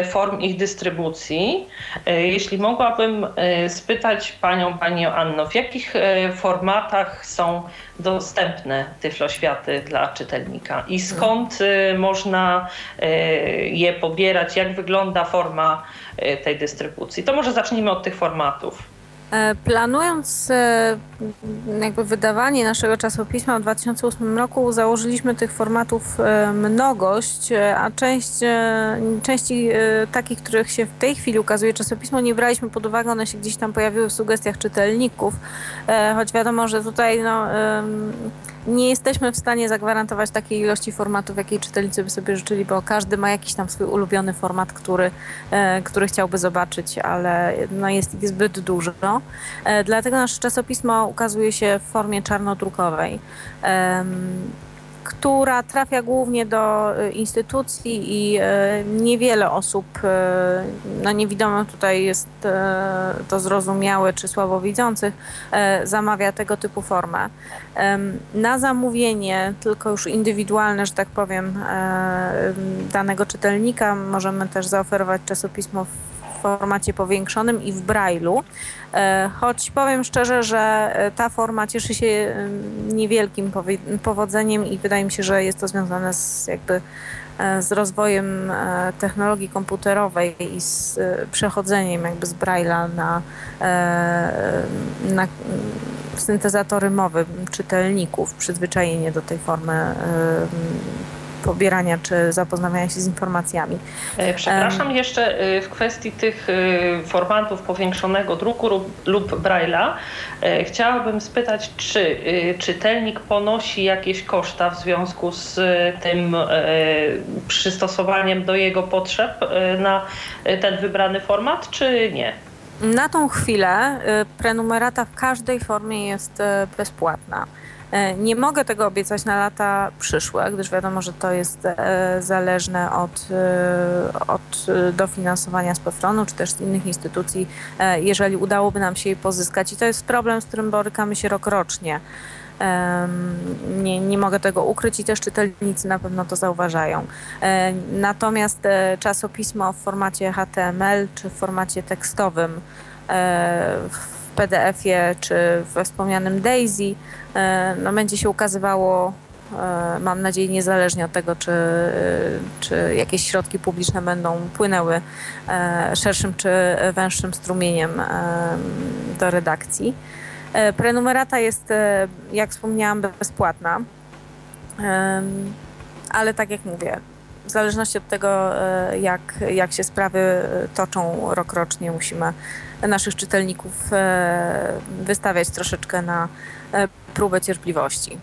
form ich dystrybucji. Jeśli mogłabym spytać Panią, Pani Anno, w jakich formatach są dostępne tyfloświaty dla czytelnika i skąd można je pobierać, jak wygląda forma tej dystrybucji? To może zacznijmy od tych formatów. E, planując e, jakby wydawanie naszego czasopisma w 2008 roku założyliśmy tych formatów e, mnogość, a część, części takich, których się w tej chwili ukazuje czasopismo, nie braliśmy pod uwagę, one się gdzieś tam pojawiły w sugestiach czytelników, choć wiadomo, że tutaj no, nie jesteśmy w stanie zagwarantować takiej ilości formatów, jakiej czytelnicy by sobie życzyli, bo każdy ma jakiś tam swój ulubiony format, który, który chciałby zobaczyć, ale no jest ich zbyt dużo. E, dlatego nasze czasopismo ukazuje się w formie czarnodrukowej która trafia głównie do e, instytucji i e, niewiele osób, no niewidome tutaj jest to zrozumiałe czy słabowidzących, zamawia tego typu formę. Na zamówienie, tylko już indywidualne, że tak powiem, danego czytelnika możemy też zaoferować czasopismo w formacie powiększonym i w Braille'u. E, choć powiem szczerze, że e, ta forma cieszy się e, niewielkim powodzeniem i wydaje mi się, że jest to związane z jakby z rozwojem technologii komputerowej i z przechodzeniem jakby z Braille'a na, na syntezatory mowy czytelników, przyzwyczajenie do tej formy pobierania czy zapoznawania się z informacjami. E, przepraszam, jeszcze e, w kwestii tych e, formatów powiększonego druku lub, lub Braille'a chciałabym spytać, czy czytelnik ponosi jakieś koszta w związku z tym przystosowaniem do jego potrzeb na ten wybrany format, czy nie? Na tą chwilę prenumerata w każdej formie jest bezpłatna. E, nie mogę tego obiecać na lata przyszłe, gdyż wiadomo, że to jest e, zależne od, e, od dofinansowania z PFRON-u czy też z innych instytucji, jeżeli udałoby nam się je pozyskać. I to jest problem, z którym borykamy się rokrocznie. Nie, nie mogę tego ukryć i też czytelnicy na pewno to zauważają. Natomiast czasopismo w formacie HTML czy w formacie tekstowym w PDF-ie czy we wspomnianym Daisy e, no, będzie się ukazywało e, mam nadzieję niezależnie od tego, czy, czy jakieś środki publiczne będą płynęły e, szerszym czy węższym strumieniem do redakcji. Prenumerata jest, jak wspomniałam, bezpłatna, ale tak jak mówię, w zależności od tego, jak, jak się sprawy toczą rokrocznie, musimy naszych czytelników e, wystawiać troszeczkę na e, próbę cierpliwości.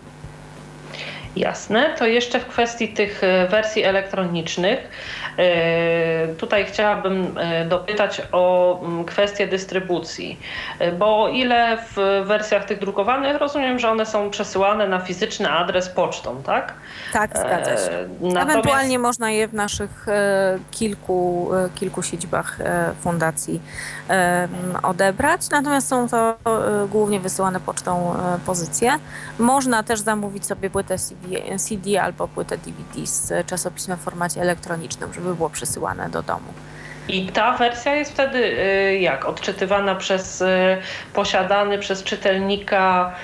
Jasne. To jeszcze w kwestii tych e, wersji elektronicznych. E, tutaj chciałabym e, dopytać o mm, kwestię dystrybucji, bo ile w wersjach tych drukowanych rozumiem, że one są przesyłane na fizyczny adres pocztą, tak? Tak, zgadza się. Natomiast... Ewentualnie można je w naszych kilku, kilku siedzibach fundacji odebrać, natomiast są to głównie wysyłane pocztą pozycje. Można też zamówić sobie płytę CD, CD albo płytę DVD z czasopismem w formacie elektronicznym, żeby było przesyłane do domu. I ta wersja jest wtedy y, jak? Odczytywana przez y, posiadany przez czytelnika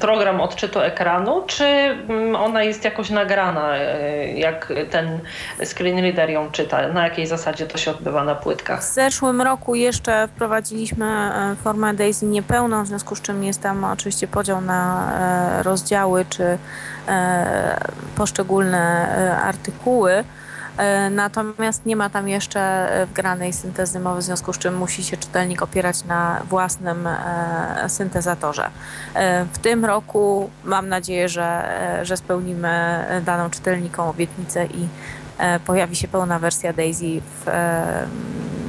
program odczytu ekranu, czy mm, ona jest jakoś nagrana, e, jak ten screen reader ją czyta? Na jakiej zasadzie to się odbywa na płytkach? W zeszłym roku jeszcze wprowadziliśmy e, formę Daisy niepełną, w związku z czym jest tam oczywiście podział na e, rozdziały czy poszczególne artykuły. E, natomiast nie ma tam jeszcze e, wgranej syntezy mowy, w związku z czym musi się czytelnik opierać na własnym e, syntezatorze. W tym roku mam nadzieję, że, że spełnimy daną czytelnikom obietnicę i pojawi się pełna wersja Daisy w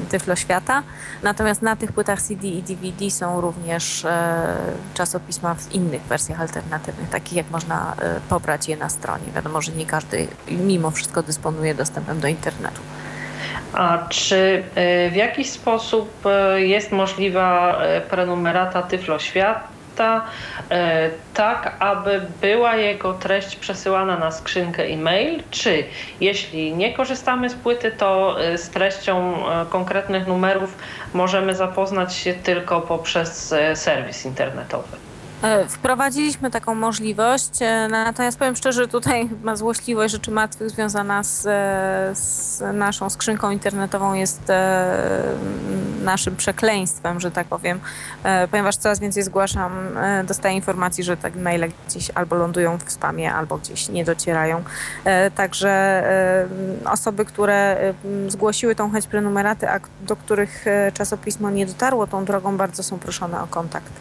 Tyflo Świata. Natomiast na tych płytach CD i DVD są również e, czasopisma w innych wersjach alternatywnych, takich jak można e, pobrać je na stronie. Wiadomo, że nie każdy mimo wszystko dysponuje dostępem do internetu. A czy e, w jakiś sposób jest możliwa prenumerata Tyflo Świat E, tak, aby była jego treść przesyłana na skrzynkę e-mail, czy jeśli nie korzystamy z płyty, to e, z treścią e, konkretnych numerów możemy zapoznać się tylko poprzez serwis internetowy. E, wprowadziliśmy taką możliwość, e, natomiast powiem szczerze, tutaj ma złośliwość rzeczy martwych związana z, e, z naszą skrzynką internetową jest naszym przekleństwem, że tak powiem, ponieważ coraz więcej zgłaszam, dostaję informacji, że tak maile gdzieś albo lądują w spamie, albo gdzieś nie docierają. Także osoby, które zgłosiły tą chęć prenumeraty, a do których czasopismo nie dotarło tą drogą, bardzo są proszone o kontakt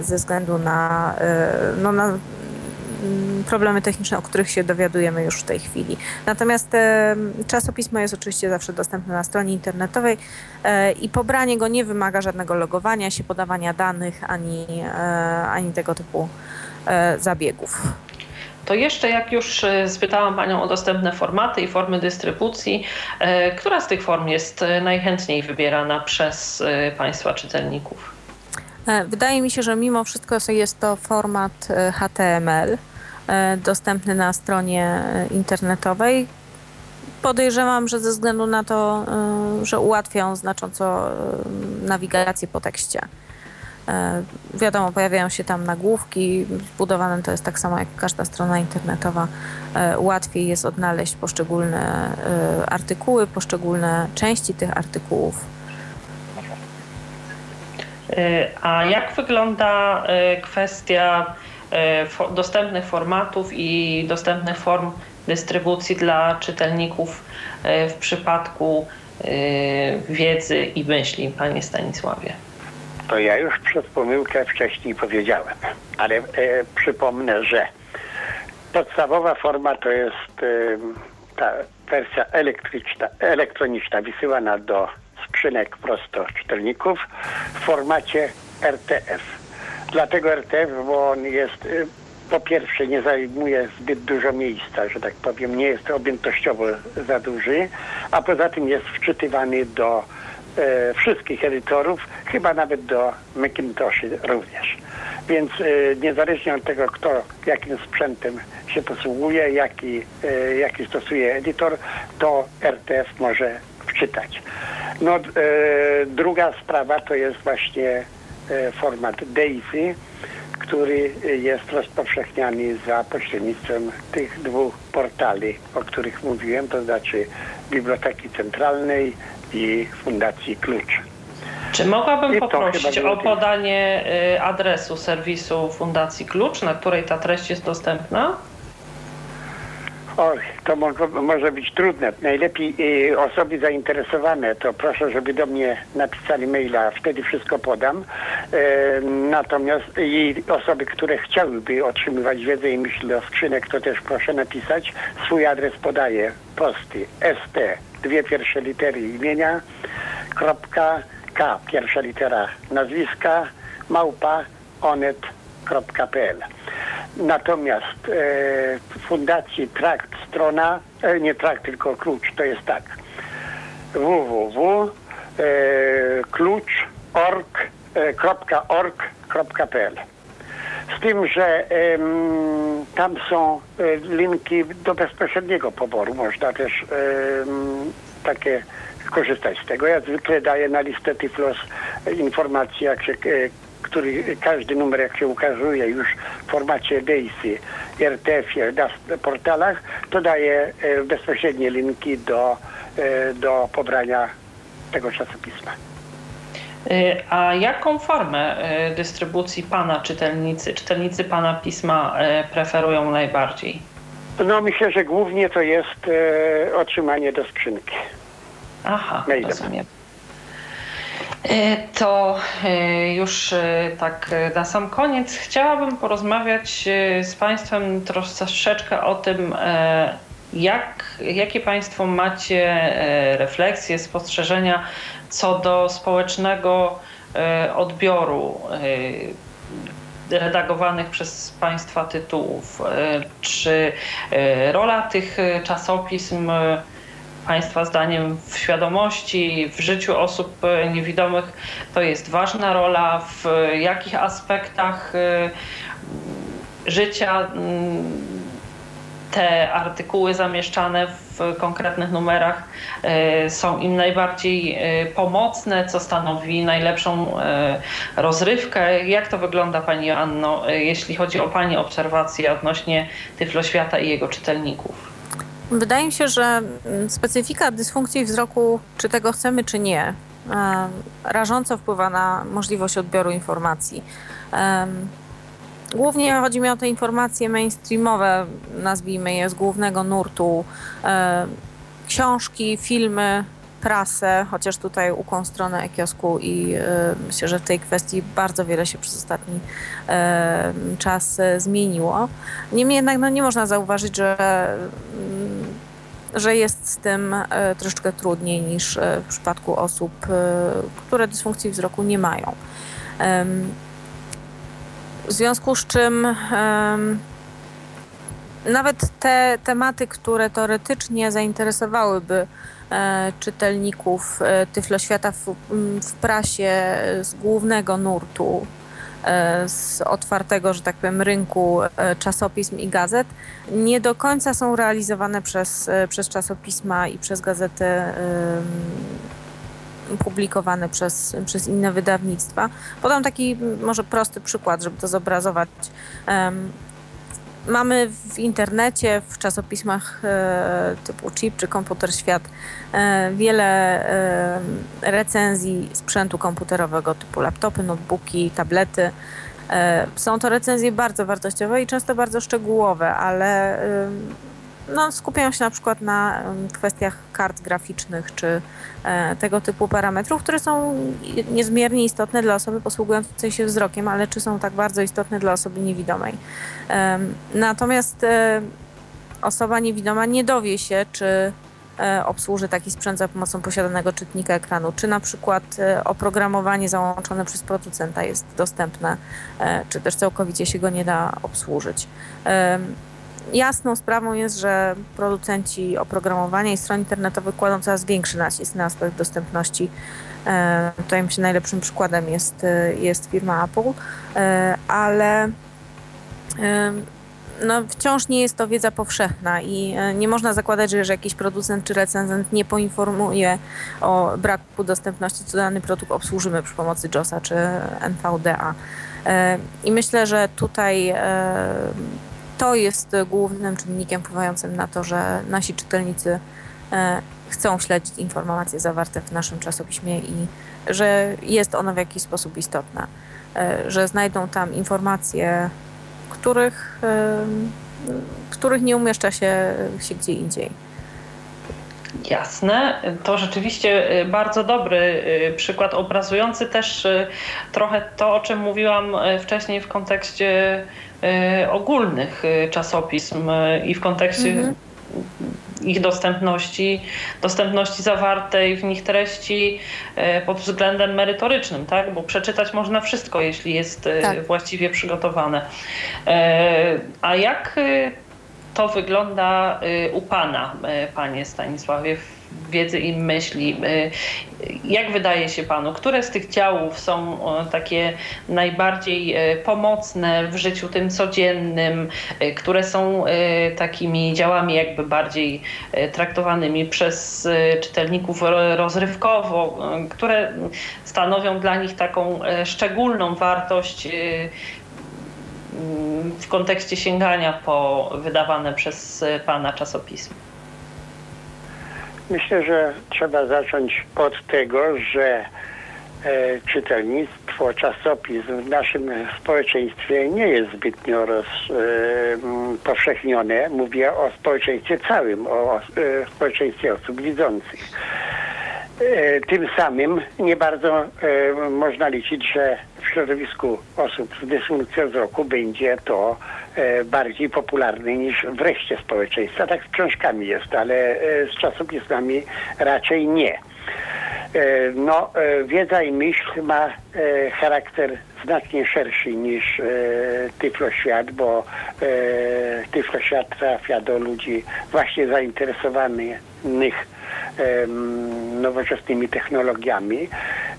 ze względu na, e, no, na problemy techniczne, o których się dowiadujemy już w tej chwili. Natomiast e, czasopismo jest oczywiście zawsze dostępne na stronie internetowej i pobranie go nie wymaga żadnego logowania się, podawania danych ani, ani tego typu zabiegów. To jeszcze jak już spytałam Panią o dostępne formaty i formy dystrybucji, która z tych form jest najchętniej wybierana przez Państwa czytelników? E, wydaje mi się, że mimo wszystko jest to format e, HTML e, dostępny na stronie internetowej. Podejrzewam, że ze względu na to, że ułatwia on znacząco nawigację po tekście. Wiadomo, pojawiają się tam nagłówki, zbudowane to jest tak samo jak każda strona internetowa. Łatwiej jest odnaleźć poszczególne artykuły, poszczególne części tych artykułów a jak wygląda e, kwestia e, dostępnych formatów i dostępnych form dystrybucji dla czytelników w przypadku wiedzy i myśli, panie Stanisławie? To ja już przez pomyłkę wcześniej powiedziałem, ale e, przypomnę, że podstawowa forma to jest e, ta wersja elektryczna, elektroniczna wysyłana do skrzynek prosto czytelników w formacie RTF. Dlatego RTF, bo on jest y, po pierwsze nie zajmuje zbyt dużo miejsca, że tak powiem, nie jest objętościowo za duży, a poza tym jest wczytywany do e, wszystkich edytorów, chyba nawet do Macintoshy również. Więc e, niezależnie od tego, kto jakim sprzętem się posługuje, jaki, e, jaki stosuje edytor, to RTF może wczytać. No, e, druga sprawa to jest właśnie e, format DAISY, który jest rozpowszechniany za pośrednictwem tych dwóch portali, o których mówiłem, to znaczy Biblioteki Centralnej i Fundacji Klucz. Czy mogłabym poprosić o podanie y, adresu serwisu Fundacji Klucz, na której ta treść jest dostępna? To mo może być trudne. Najlepiej y, osoby zainteresowane, to proszę, żeby do mnie napisali maila, wtedy wszystko podam. E, natomiast i osoby, które chciałyby otrzymywać wiedzę i myśl do skrzynek, to też proszę napisać. Swój adres podaję prosty. ST, dwie pierwsze litery imienia, kropka, K, pierwsza litera nazwiska, małpa, onet.pl. Natomiast e, w Fundacji Trakt strona, e, nie Trakt, tylko klucz, to jest tak www e, klucz.org.pl z tym, że em, tam są e, linki do bezpośredniego poboru. Można też takie korzystać z tego. Ja zwykle daję na listę Tyflos e, informacje, jak się, e, który, każdy numer jak się ukazuje już w formacie DAISY, RTF, na portalach, to daję e, bezpośrednie linki do, e, do pobrania tego czasopisma. Y, A jaką formę dystrybucji Pana czytelnicy, czytelnicy Pana pisma preferują najbardziej? No myślę, że głównie to jest e, otrzymanie do skrzynki. Aha, Mailem. rozumiem. Y, To y, już y, tak na sam koniec chciałabym porozmawiać z Państwem troszeczkę o tym, e, jak, jakie Państwo macie e, refleksje, spostrzeżenia co do społecznego e, odbioru e, redagowanych przez Państwa tytułów. E, Czy e, rola tych e, czasopism e, Państwa zdaniem w świadomości, w życiu osób e, niewidomych to jest ważna rola? W jakich aspektach e, życia te artykuły zamieszczane w konkretnych numerach e, są im najbardziej pomocne, co stanowi najlepszą rozrywkę. Jak to wygląda Pani Joanno, e, jeśli chodzi o Pani obserwacje odnośnie Tyfloświata i jego czytelników? Wydaje mi się, że mm, specyfika dysfunkcji wzroku, czy tego chcemy, czy nie, rażąco wpływa na możliwość odbioru informacji. Głównie chodzi mi o te informacje mainstreamowe, nazwijmy je z głównego nurtu. Książki, filmy, prasę, chociaż tutaj ukłon stronę e-kiosku i e, myślę, że w tej kwestii bardzo wiele się przez ostatni e, czas e, zmieniło. Niemniej jednak no, nie można zauważyć, że, mm, że jest z tym troszeczkę trudniej niż w przypadku osób, które dysfunkcji wzroku nie mają. W związku z czym nawet te tematy, które teoretycznie zainteresowałyby czytelników e, Tyfloświata w, m, w prasie e, z głównego nurtu, e, z otwartego, że tak powiem, rynku e, czasopism i gazet, nie do końca są realizowane przez, e, przez czasopisma i przez gazety publikowane przez, przez inne wydawnictwa. Podam taki może prosty przykład, żeby to zobrazować. Mamy w internecie, w czasopismach e, typu Chip czy Komputer Świat e, wiele e, recenzji sprzętu komputerowego typu laptopy, notebooki, tablety. Są to recenzje bardzo wartościowe i często bardzo szczegółowe, ale no, skupiają się na przykład na kwestiach kart graficznych czy e, tego typu parametrów, które są niezmiernie istotne dla osoby posługującej się wzrokiem, ale czy są tak bardzo istotne dla osoby niewidomej. Natomiast e, osoba niewidoma nie dowie się, czy e, obsłuży taki sprzęt za pomocą posiadanego czytnika ekranu, czy na przykład oprogramowanie załączone przez producenta jest dostępne, czy też całkowicie się go nie da obsłużyć. Jasną sprawą jest, że producenci oprogramowania i stron internetowych kładą coraz większy nacisk na aspekt dostępności. E, Tutaj myślę najlepszym przykładem jest, e, jest firma Apple, e, ale no, wciąż nie jest to wiedza powszechna i nie można zakładać, że jeżeli jakiś producent czy recenzent nie poinformuje o braku dostępności, to dany produkt obsłużymy przy pomocy JOSa czy NVDA. I myślę, że tutaj to jest głównym czynnikiem wpływającym na to, że nasi czytelnicy e, chcą śledzić informacje zawarte w naszym czasopiśmie i że jest ono w jakiś sposób istotne, e, że znajdą tam informacje, których, których nie umieszcza się, się gdzie indziej. Jasne, to rzeczywiście bardzo dobry przykład obrazujący też trochę to, o czym mówiłam wcześniej w kontekście ogólnych czasopism i w kontekście mhm. ich dostępności, dostępności zawartej w nich treści pod względem merytorycznym, tak? Bo przeczytać można wszystko, jeśli jest tak. właściwie przygotowane. A jak to wygląda u Pana, Panie Stanisławie, wiedzy i myśli. Y, jak wydaje się Panu, które z tych działów są takie najbardziej pomocne w życiu tym codziennym, które są takimi działami jakby bardziej traktowanymi przez czytelników rozrywkowo, które stanowią dla nich taką szczególną wartość w kontekście sięgania po wydawane przez Pana czasopismo? Myślę, że trzeba zacząć od tego, że e, czytelnictwo, czasopism w naszym społeczeństwie nie jest zbytnio rozpowszechnione. E, Mówię o społeczeństwie całym, o e, społeczeństwie osób widzących. E, tym samym nie bardzo e, można liczyć, że środowisku osób z dysfunkcją wzroku będzie to e, bardziej popularne niż wreszcie społeczeństwa. Tak z książkami jest, ale z czasopismami raczej nie. No, wiedza i myśl ma charakter znacznie szerszy niż Tyfloświat, bo Tyfloświat trafia do ludzi właśnie zainteresowanych nowoczesnymi technologiami.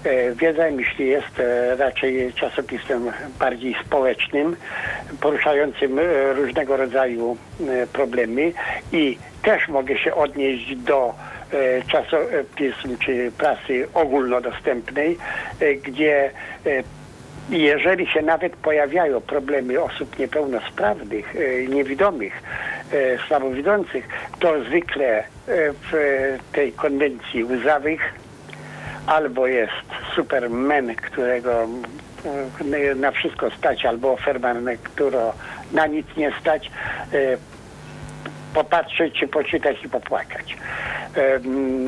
E, wiedza i myśli jest e, raczej czasopismem bardziej społecznym, poruszającym e, różnego rodzaju problemy i też mogę się odnieść do czasopism czy prasy ogólnodostępnej, gdzie jeżeli się nawet pojawiają problemy osób niepełnosprawnych, niewidomych, słabowidzących, to zwykle w tej konwencji łzawych albo jest superman, którego na wszystko stać, albo Ferman, którego na nic nie stać, popatrzeć, czy poczytać i popłakać.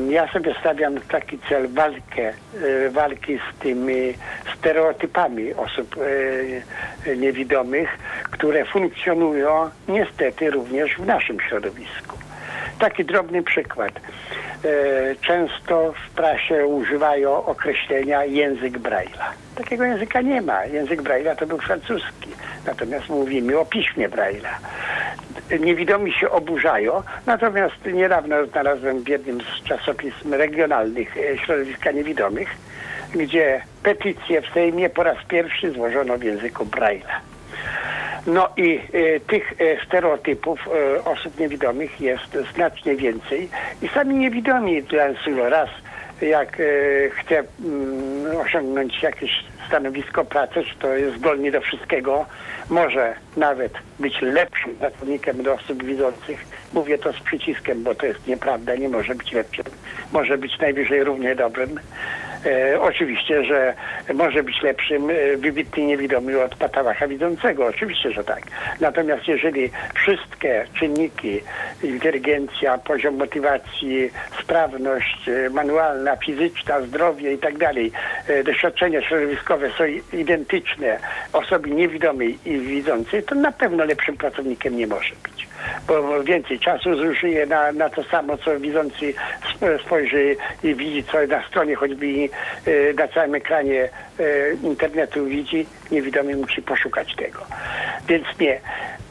Ja sobie stawiam taki cel walkę, e, walki z tymi stereotypami osób e, niewidomych, które funkcjonują niestety również w naszym środowisku. Taki drobny przykład. E, często w prasie używają określenia język Braille'a. Takiego języka nie ma. Język Braille'a to był francuski. Natomiast mówimy o piśmie Braille'a niewidomi się oburzają. Natomiast niedawno znalazłem w jednym z czasopism regionalnych e, środowiska niewidomych, gdzie petycję w Sejmie po raz pierwszy złożono w języku Braille'a. No i e, tych e, stereotypów e, osób niewidomych jest znacznie więcej i sami niewidomi lansują raz jak e, chce mm, osiągnąć jakieś stanowisko pracy, czy to jest zdolny do wszystkiego, może nawet być lepszym pracownikiem do osób widzących. Mówię to z przyciskiem, bo to jest nieprawda, nie może być lepszym. Może być najwyżej równie dobrym. E, oczywiście, że może być lepszym e, wybitnie niewidomy od patałacha widzącego. Oczywiście, że tak. Natomiast jeżeli wszystkie czynniki, inteligencja, poziom motywacji, sprawność e, manualna, fizyczna, zdrowie i tak dalej, e, doświadczenia środowiskowe są identyczne osobie niewidomej i widzącej, to na pewno lepszym pracownikiem nie może być bo więcej czasu zużyje na, na to samo, co widzący spojrzy i widzi, co na stronie choćby e, na całym ekranie e, internetu widzi, niewidomy musi poszukać tego. Więc nie.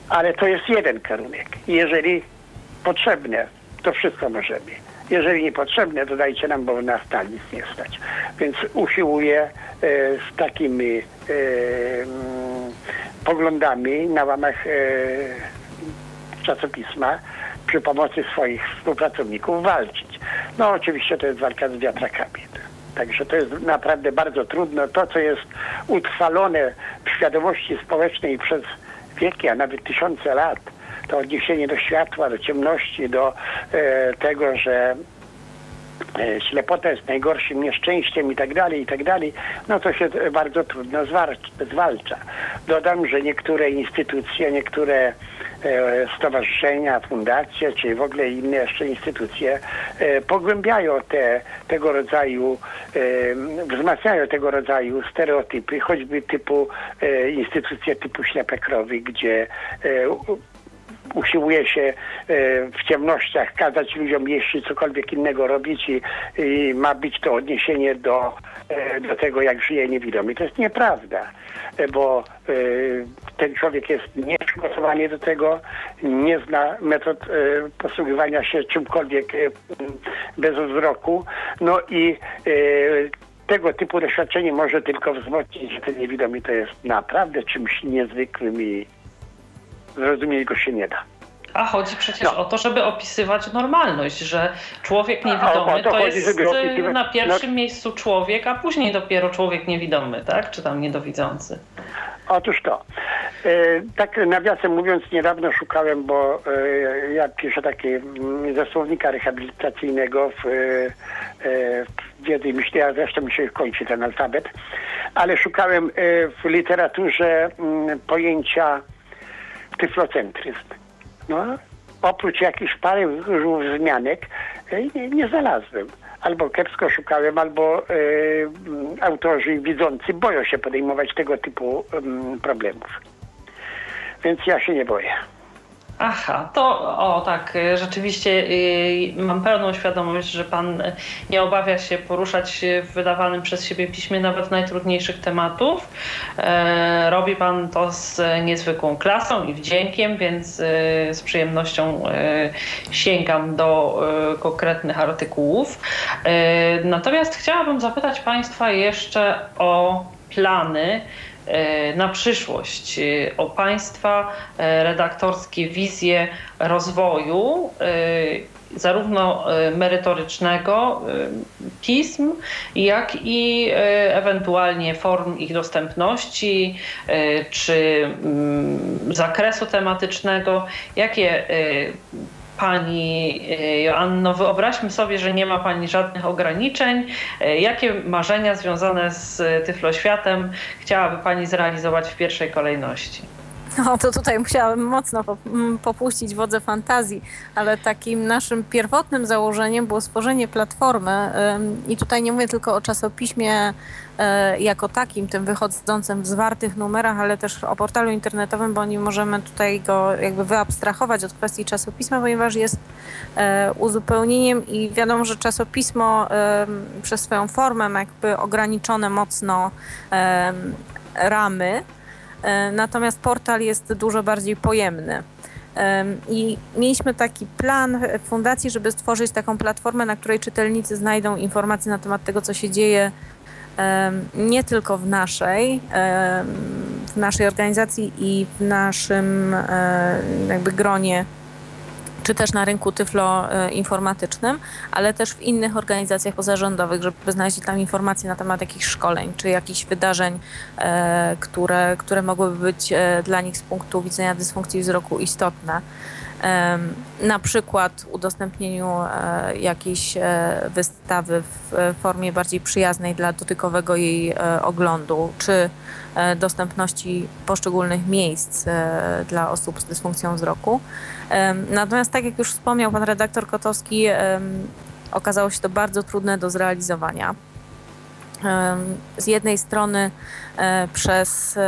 Ale to jest jeden kierunek. Jeżeli potrzebne, to wszystko możemy. Jeżeli niepotrzebne, to dajcie nam, bo na nic nie stać. Więc usiłuję e, z takimi e, poglądami na łamach e, czasopisma przy pomocy swoich współpracowników walczyć. No oczywiście to jest walka z wiatrakami. Także to jest naprawdę bardzo trudno. To, co jest utrwalone w świadomości społecznej przez wieki, a nawet tysiące lat, to odniesienie do światła, do ciemności, do e, tego, że ślepota jest najgorszym nieszczęściem i tak dalej, i tak dalej, no to się bardzo trudno zwalcza. Dodam, że niektóre instytucje, niektóre stowarzyszenia, fundacje, czy w ogóle inne jeszcze instytucje pogłębiają te, tego rodzaju, wzmacniają tego rodzaju stereotypy, choćby typu instytucje typu ślepe krowy, gdzie usiłuje się e, w ciemnościach kazać ludziom jeść cokolwiek innego robić i, i ma być to odniesienie do, e, do tego, jak żyje niewidomy. To jest nieprawda, e, bo ten człowiek jest nieprzygotowany do tego, nie zna metod posługiwania się czymkolwiek bez wzroku. No i tego typu doświadczenie może tylko wzmocnić, że ten niewidomy to jest naprawdę czymś niezwykłym i zrozumieć go się nie da. A chodzi przecież no. o to, żeby opisywać normalność, że człowiek niewidomy to, to jest na pierwszym no. miejscu człowiek, a później dopiero człowiek niewidomy, tak? Czy tam niedowidzący. Otóż to. E, tak nawiasem mówiąc, niedawno szukałem, bo e, ja piszę takie mm, ze słownika rehabilitacyjnego w, w wiedzy myśli, a zresztą mi się kończy ten alfabet, ale szukałem w literaturze mm, pojęcia tyflocentryzm. No, oprócz jakichś parę wzmianek e, nie, nie znalazłem. Albo kiepsko szukałem, albo e, autorzy widzący boją się podejmować tego typu problemów. Więc ja się nie boję. Aha, to o tak, y, rzeczywiście y, mam pełną świadomość, że pan nie obawia się poruszać w wydawanym przez siebie piśmie nawet najtrudniejszych tematów. E, robi pan to z niezwykłą klasą i wdziękiem, więc y, z przyjemnością sięgam do konkretnych artykułów. E, natomiast chciałabym zapytać państwa jeszcze o plany na przyszłość, e, o Państwa e, redaktorskie wizje rozwoju, zarówno merytorycznego pism, jak i ewentualnie form ich dostępności czy mm, zakresu tematycznego. Jakie Pani e, Joanno, wyobraźmy sobie, że nie ma Pani żadnych ograniczeń. E, jakie marzenia związane z Tyfloświatem chciałaby Pani zrealizować w pierwszej kolejności? No to tutaj musiałabym mocno popuścić wodze fantazji, ale takim naszym pierwotnym założeniem było stworzenie platformy i tutaj nie mówię tylko o czasopiśmie e, jako takim, tym wychodzącym w zwartych numerach, ale też o portalu internetowym, bo nie możemy tutaj go jakby wyabstrahować od kwestii czasopisma, ponieważ jest e, uzupełnieniem i wiadomo, że czasopismo przez swoją formę jakby ograniczone mocno ramy, natomiast portal jest dużo bardziej pojemny. I mieliśmy taki plan w fundacji, żeby stworzyć taką platformę, na której czytelnicy znajdą informacje na temat tego, co się dzieje nie tylko w naszej, w naszej organizacji i w naszym e, jakby gronie czy też na rynku tyfloinformatycznym, ale też w innych organizacjach pozarządowych, żeby znaleźć tam informacje na temat jakichś szkoleń, czy jakichś wydarzeń, e, które, które mogłyby być e, dla nich z punktu widzenia dysfunkcji wzroku istotne na przykład udostępnieniu e, jakiejś wystawy w formie bardziej przyjaznej dla dotykowego jej oglądu, czy dostępności poszczególnych miejsc dla osób z dysfunkcją wzroku. Natomiast tak jak już wspomniał pan redaktor Kotowski, okazało się to bardzo trudne do zrealizowania. Z jednej strony e, przez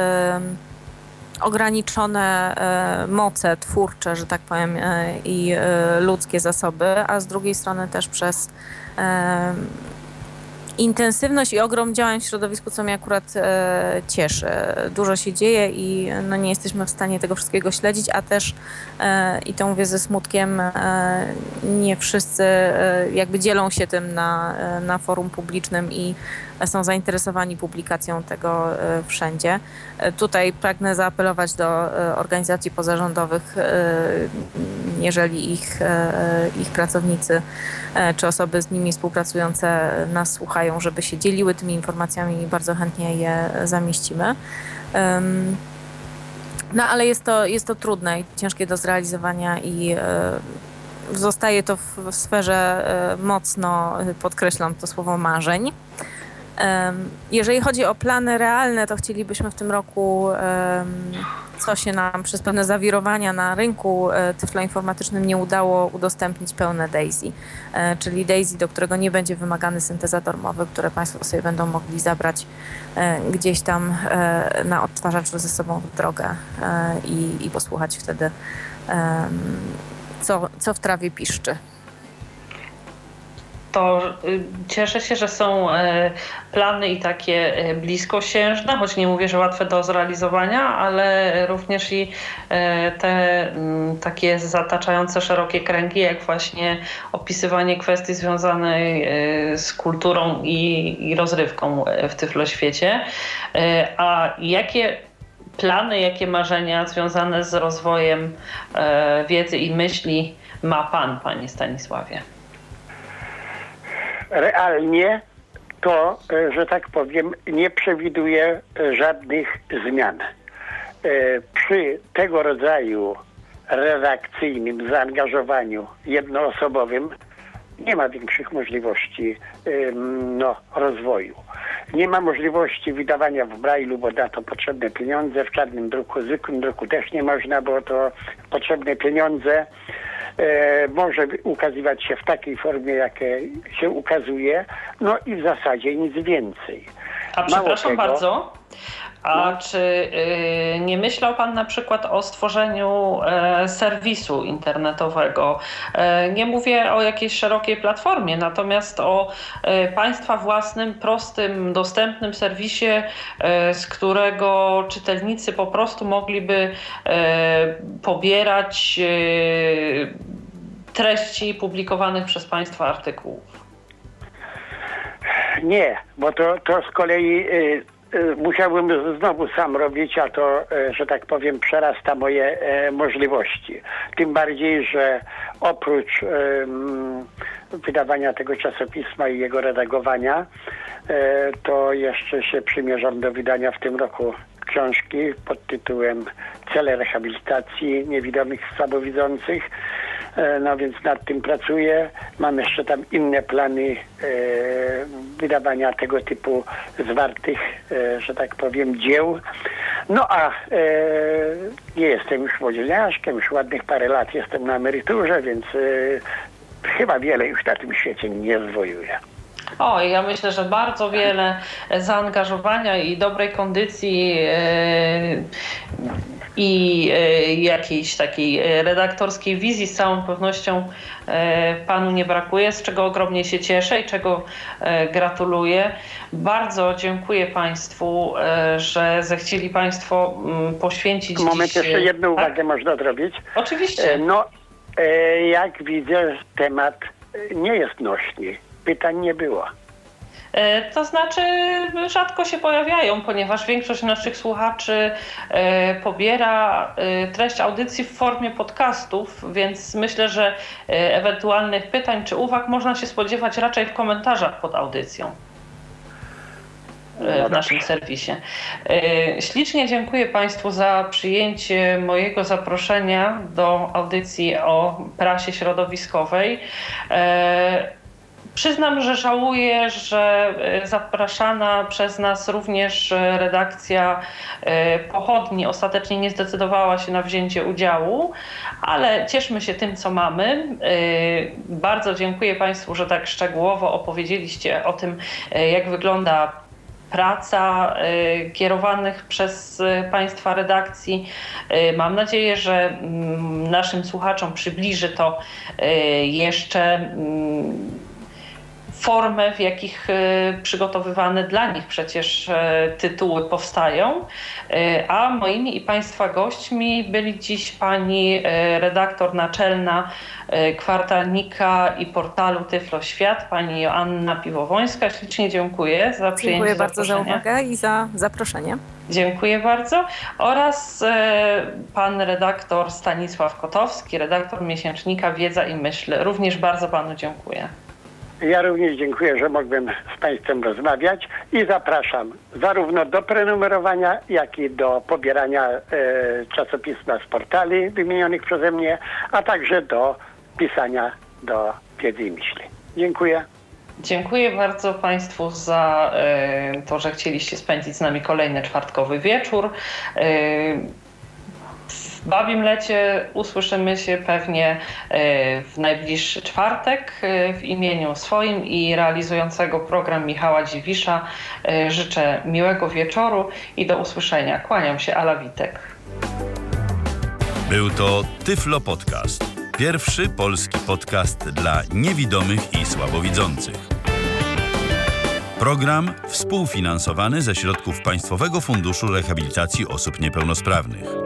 ograniczone e, moce twórcze, że tak powiem, e, i ludzkie zasoby, a z drugiej strony też przez intensywność i ogrom działań w środowisku, co mnie akurat e, cieszy. Dużo się dzieje i no, nie jesteśmy w stanie tego wszystkiego śledzić, a też e, i to mówię ze smutkiem, e, nie wszyscy e, jakby dzielą się tym na, e, na forum publicznym i są zainteresowani publikacją tego e, wszędzie. E, tutaj pragnę zaapelować do e, organizacji pozarządowych, jeżeli ich, ich pracownicy czy osoby z nimi współpracujące nas słuchają, żeby się dzieliły tymi informacjami i bardzo chętnie je zamieścimy. No ale jest to, jest to trudne i ciężkie do zrealizowania i zostaje to w, w sferze mocno, podkreślam to słowo, marzeń. Jeżeli chodzi o plany realne, to chcielibyśmy w tym roku co się nam przez pewne zawirowania na rynku tyfloinformatycznym nie udało udostępnić pełne DAISY, czyli DAISY, do którego nie będzie wymagany syntezator mowy, które Państwo sobie będą mogli zabrać gdzieś tam na odtwarzaczu ze sobą w drogę i, i posłuchać wtedy, co, co w trawie piszczy to y, cieszę się, że są e, plany i takie e, bliskosiężne, choć nie mówię, że łatwe do zrealizowania, ale również i e, te mm, takie zataczające szerokie kręgi, jak właśnie opisywanie kwestii związanej z kulturą i, i rozrywką w Tyfloświecie. A jakie plany, jakie marzenia związane z rozwojem wiedzy i myśli ma Pan, Panie Stanisławie? Realnie to, e, że tak powiem, nie przewiduje e, żadnych zmian. E, przy tego rodzaju redakcyjnym zaangażowaniu jednoosobowym nie ma większych możliwości no, rozwoju. Nie ma możliwości wydawania w brailu, bo da to potrzebne pieniądze. W czarnym druku, zwykłym druku też nie można, bo to potrzebne pieniądze może ukazywać się w takiej formie, jakie się ukazuje, no i w zasadzie nic więcej. A przepraszam tego, bardzo, a no. czy y, nie myślał Pan na przykład o stworzeniu e, serwisu internetowego? E, nie mówię o jakiejś szerokiej platformie, natomiast o e, Państwa własnym, prostym, dostępnym serwisie, z którego czytelnicy po prostu mogliby pobierać treści publikowanych przez Państwa artykułów? Nie, bo to, to z kolei y, musiałbym znowu sam robić, a to, y, że tak powiem, przerasta moje y, możliwości. Tym bardziej, że oprócz wydawania tego czasopisma i jego redagowania, to jeszcze się przymierzam do wydania w tym roku książki pod tytułem Cele rehabilitacji niewidomych słabowidzących no więc nad tym pracuję. Mam jeszcze tam inne plany e, wydawania tego typu zwartych, e, że tak powiem, dzieł. No a nie jestem już młodzieniaszkiem, już ładnych parę lat jestem na emeryturze, więc chyba wiele już na tym świecie nie zwojuję. O, ja myślę, że bardzo wiele zaangażowania i dobrej kondycji i e, jakiejś takiej redaktorskiej wizji z całą pewnością e, panu nie brakuje, z czego ogromnie się cieszę i czego e, gratuluję. Bardzo dziękuję państwu, że zechcieli państwo mm, poświęcić Moment, dziś... jeszcze jedną tak? uwagę można zrobić. Oczywiście. No, jak widzę, temat nie jest nośny. Pytań nie było. E, to znaczy rzadko się pojawiają, ponieważ większość naszych słuchaczy e, pobiera e, treść audycji w formie podcastów, więc myślę, że ewentualnych pytań czy uwag można się spodziewać raczej w komentarzach pod audycją w naszym serwisie. Ślicznie dziękuję Państwu za przyjęcie mojego zaproszenia do audycji o prasie środowiskowej. Przyznam, że żałuję, że e, zapraszana przez nas również e, redakcja e, pochodni ostatecznie nie zdecydowała się na wzięcie udziału, ale cieszmy się tym, co mamy. Bardzo dziękuję Państwu, że tak szczegółowo opowiedzieliście o tym, jak wygląda praca kierowanych przez Państwa redakcji. Mam nadzieję, że mm, naszym słuchaczom przybliży to jeszcze formę, w jakich e, przygotowywane dla nich przecież e, tytuły powstają. E, a moimi i Państwa gośćmi byli dziś pani redaktor naczelna kwartalnika i portalu Tyflo Świat, pani Joanna Piwowońska. Ślicznie dziękuję za przyjęcie Dziękuję bardzo za uwagę i za zaproszenie. Dziękuję bardzo. Oraz pan redaktor Stanisław Kotowski, redaktor miesięcznika Wiedza i Myśl. Również bardzo panu dziękuję. Ja również dziękuję, że mogłem z Państwem rozmawiać i zapraszam zarówno do prenumerowania, jak i do pobierania e, czasopisma z portali wymienionych przeze mnie, a także do pisania do wiedzy i myśli. Dziękuję. Dziękuję bardzo Państwu za e, to, że chcieliście spędzić z nami kolejny czwartkowy wieczór. E, Babim Lecie usłyszymy się pewnie w najbliższy czwartek w imieniu swoim i realizującego program Michała Dziwisza. Życzę miłego wieczoru i do usłyszenia. Kłaniam się, Ala Witek. Był to Tyflo Podcast. Pierwszy polski podcast dla niewidomych i słabowidzących. Program współfinansowany ze środków Państwowego Funduszu Rehabilitacji Osób Niepełnosprawnych.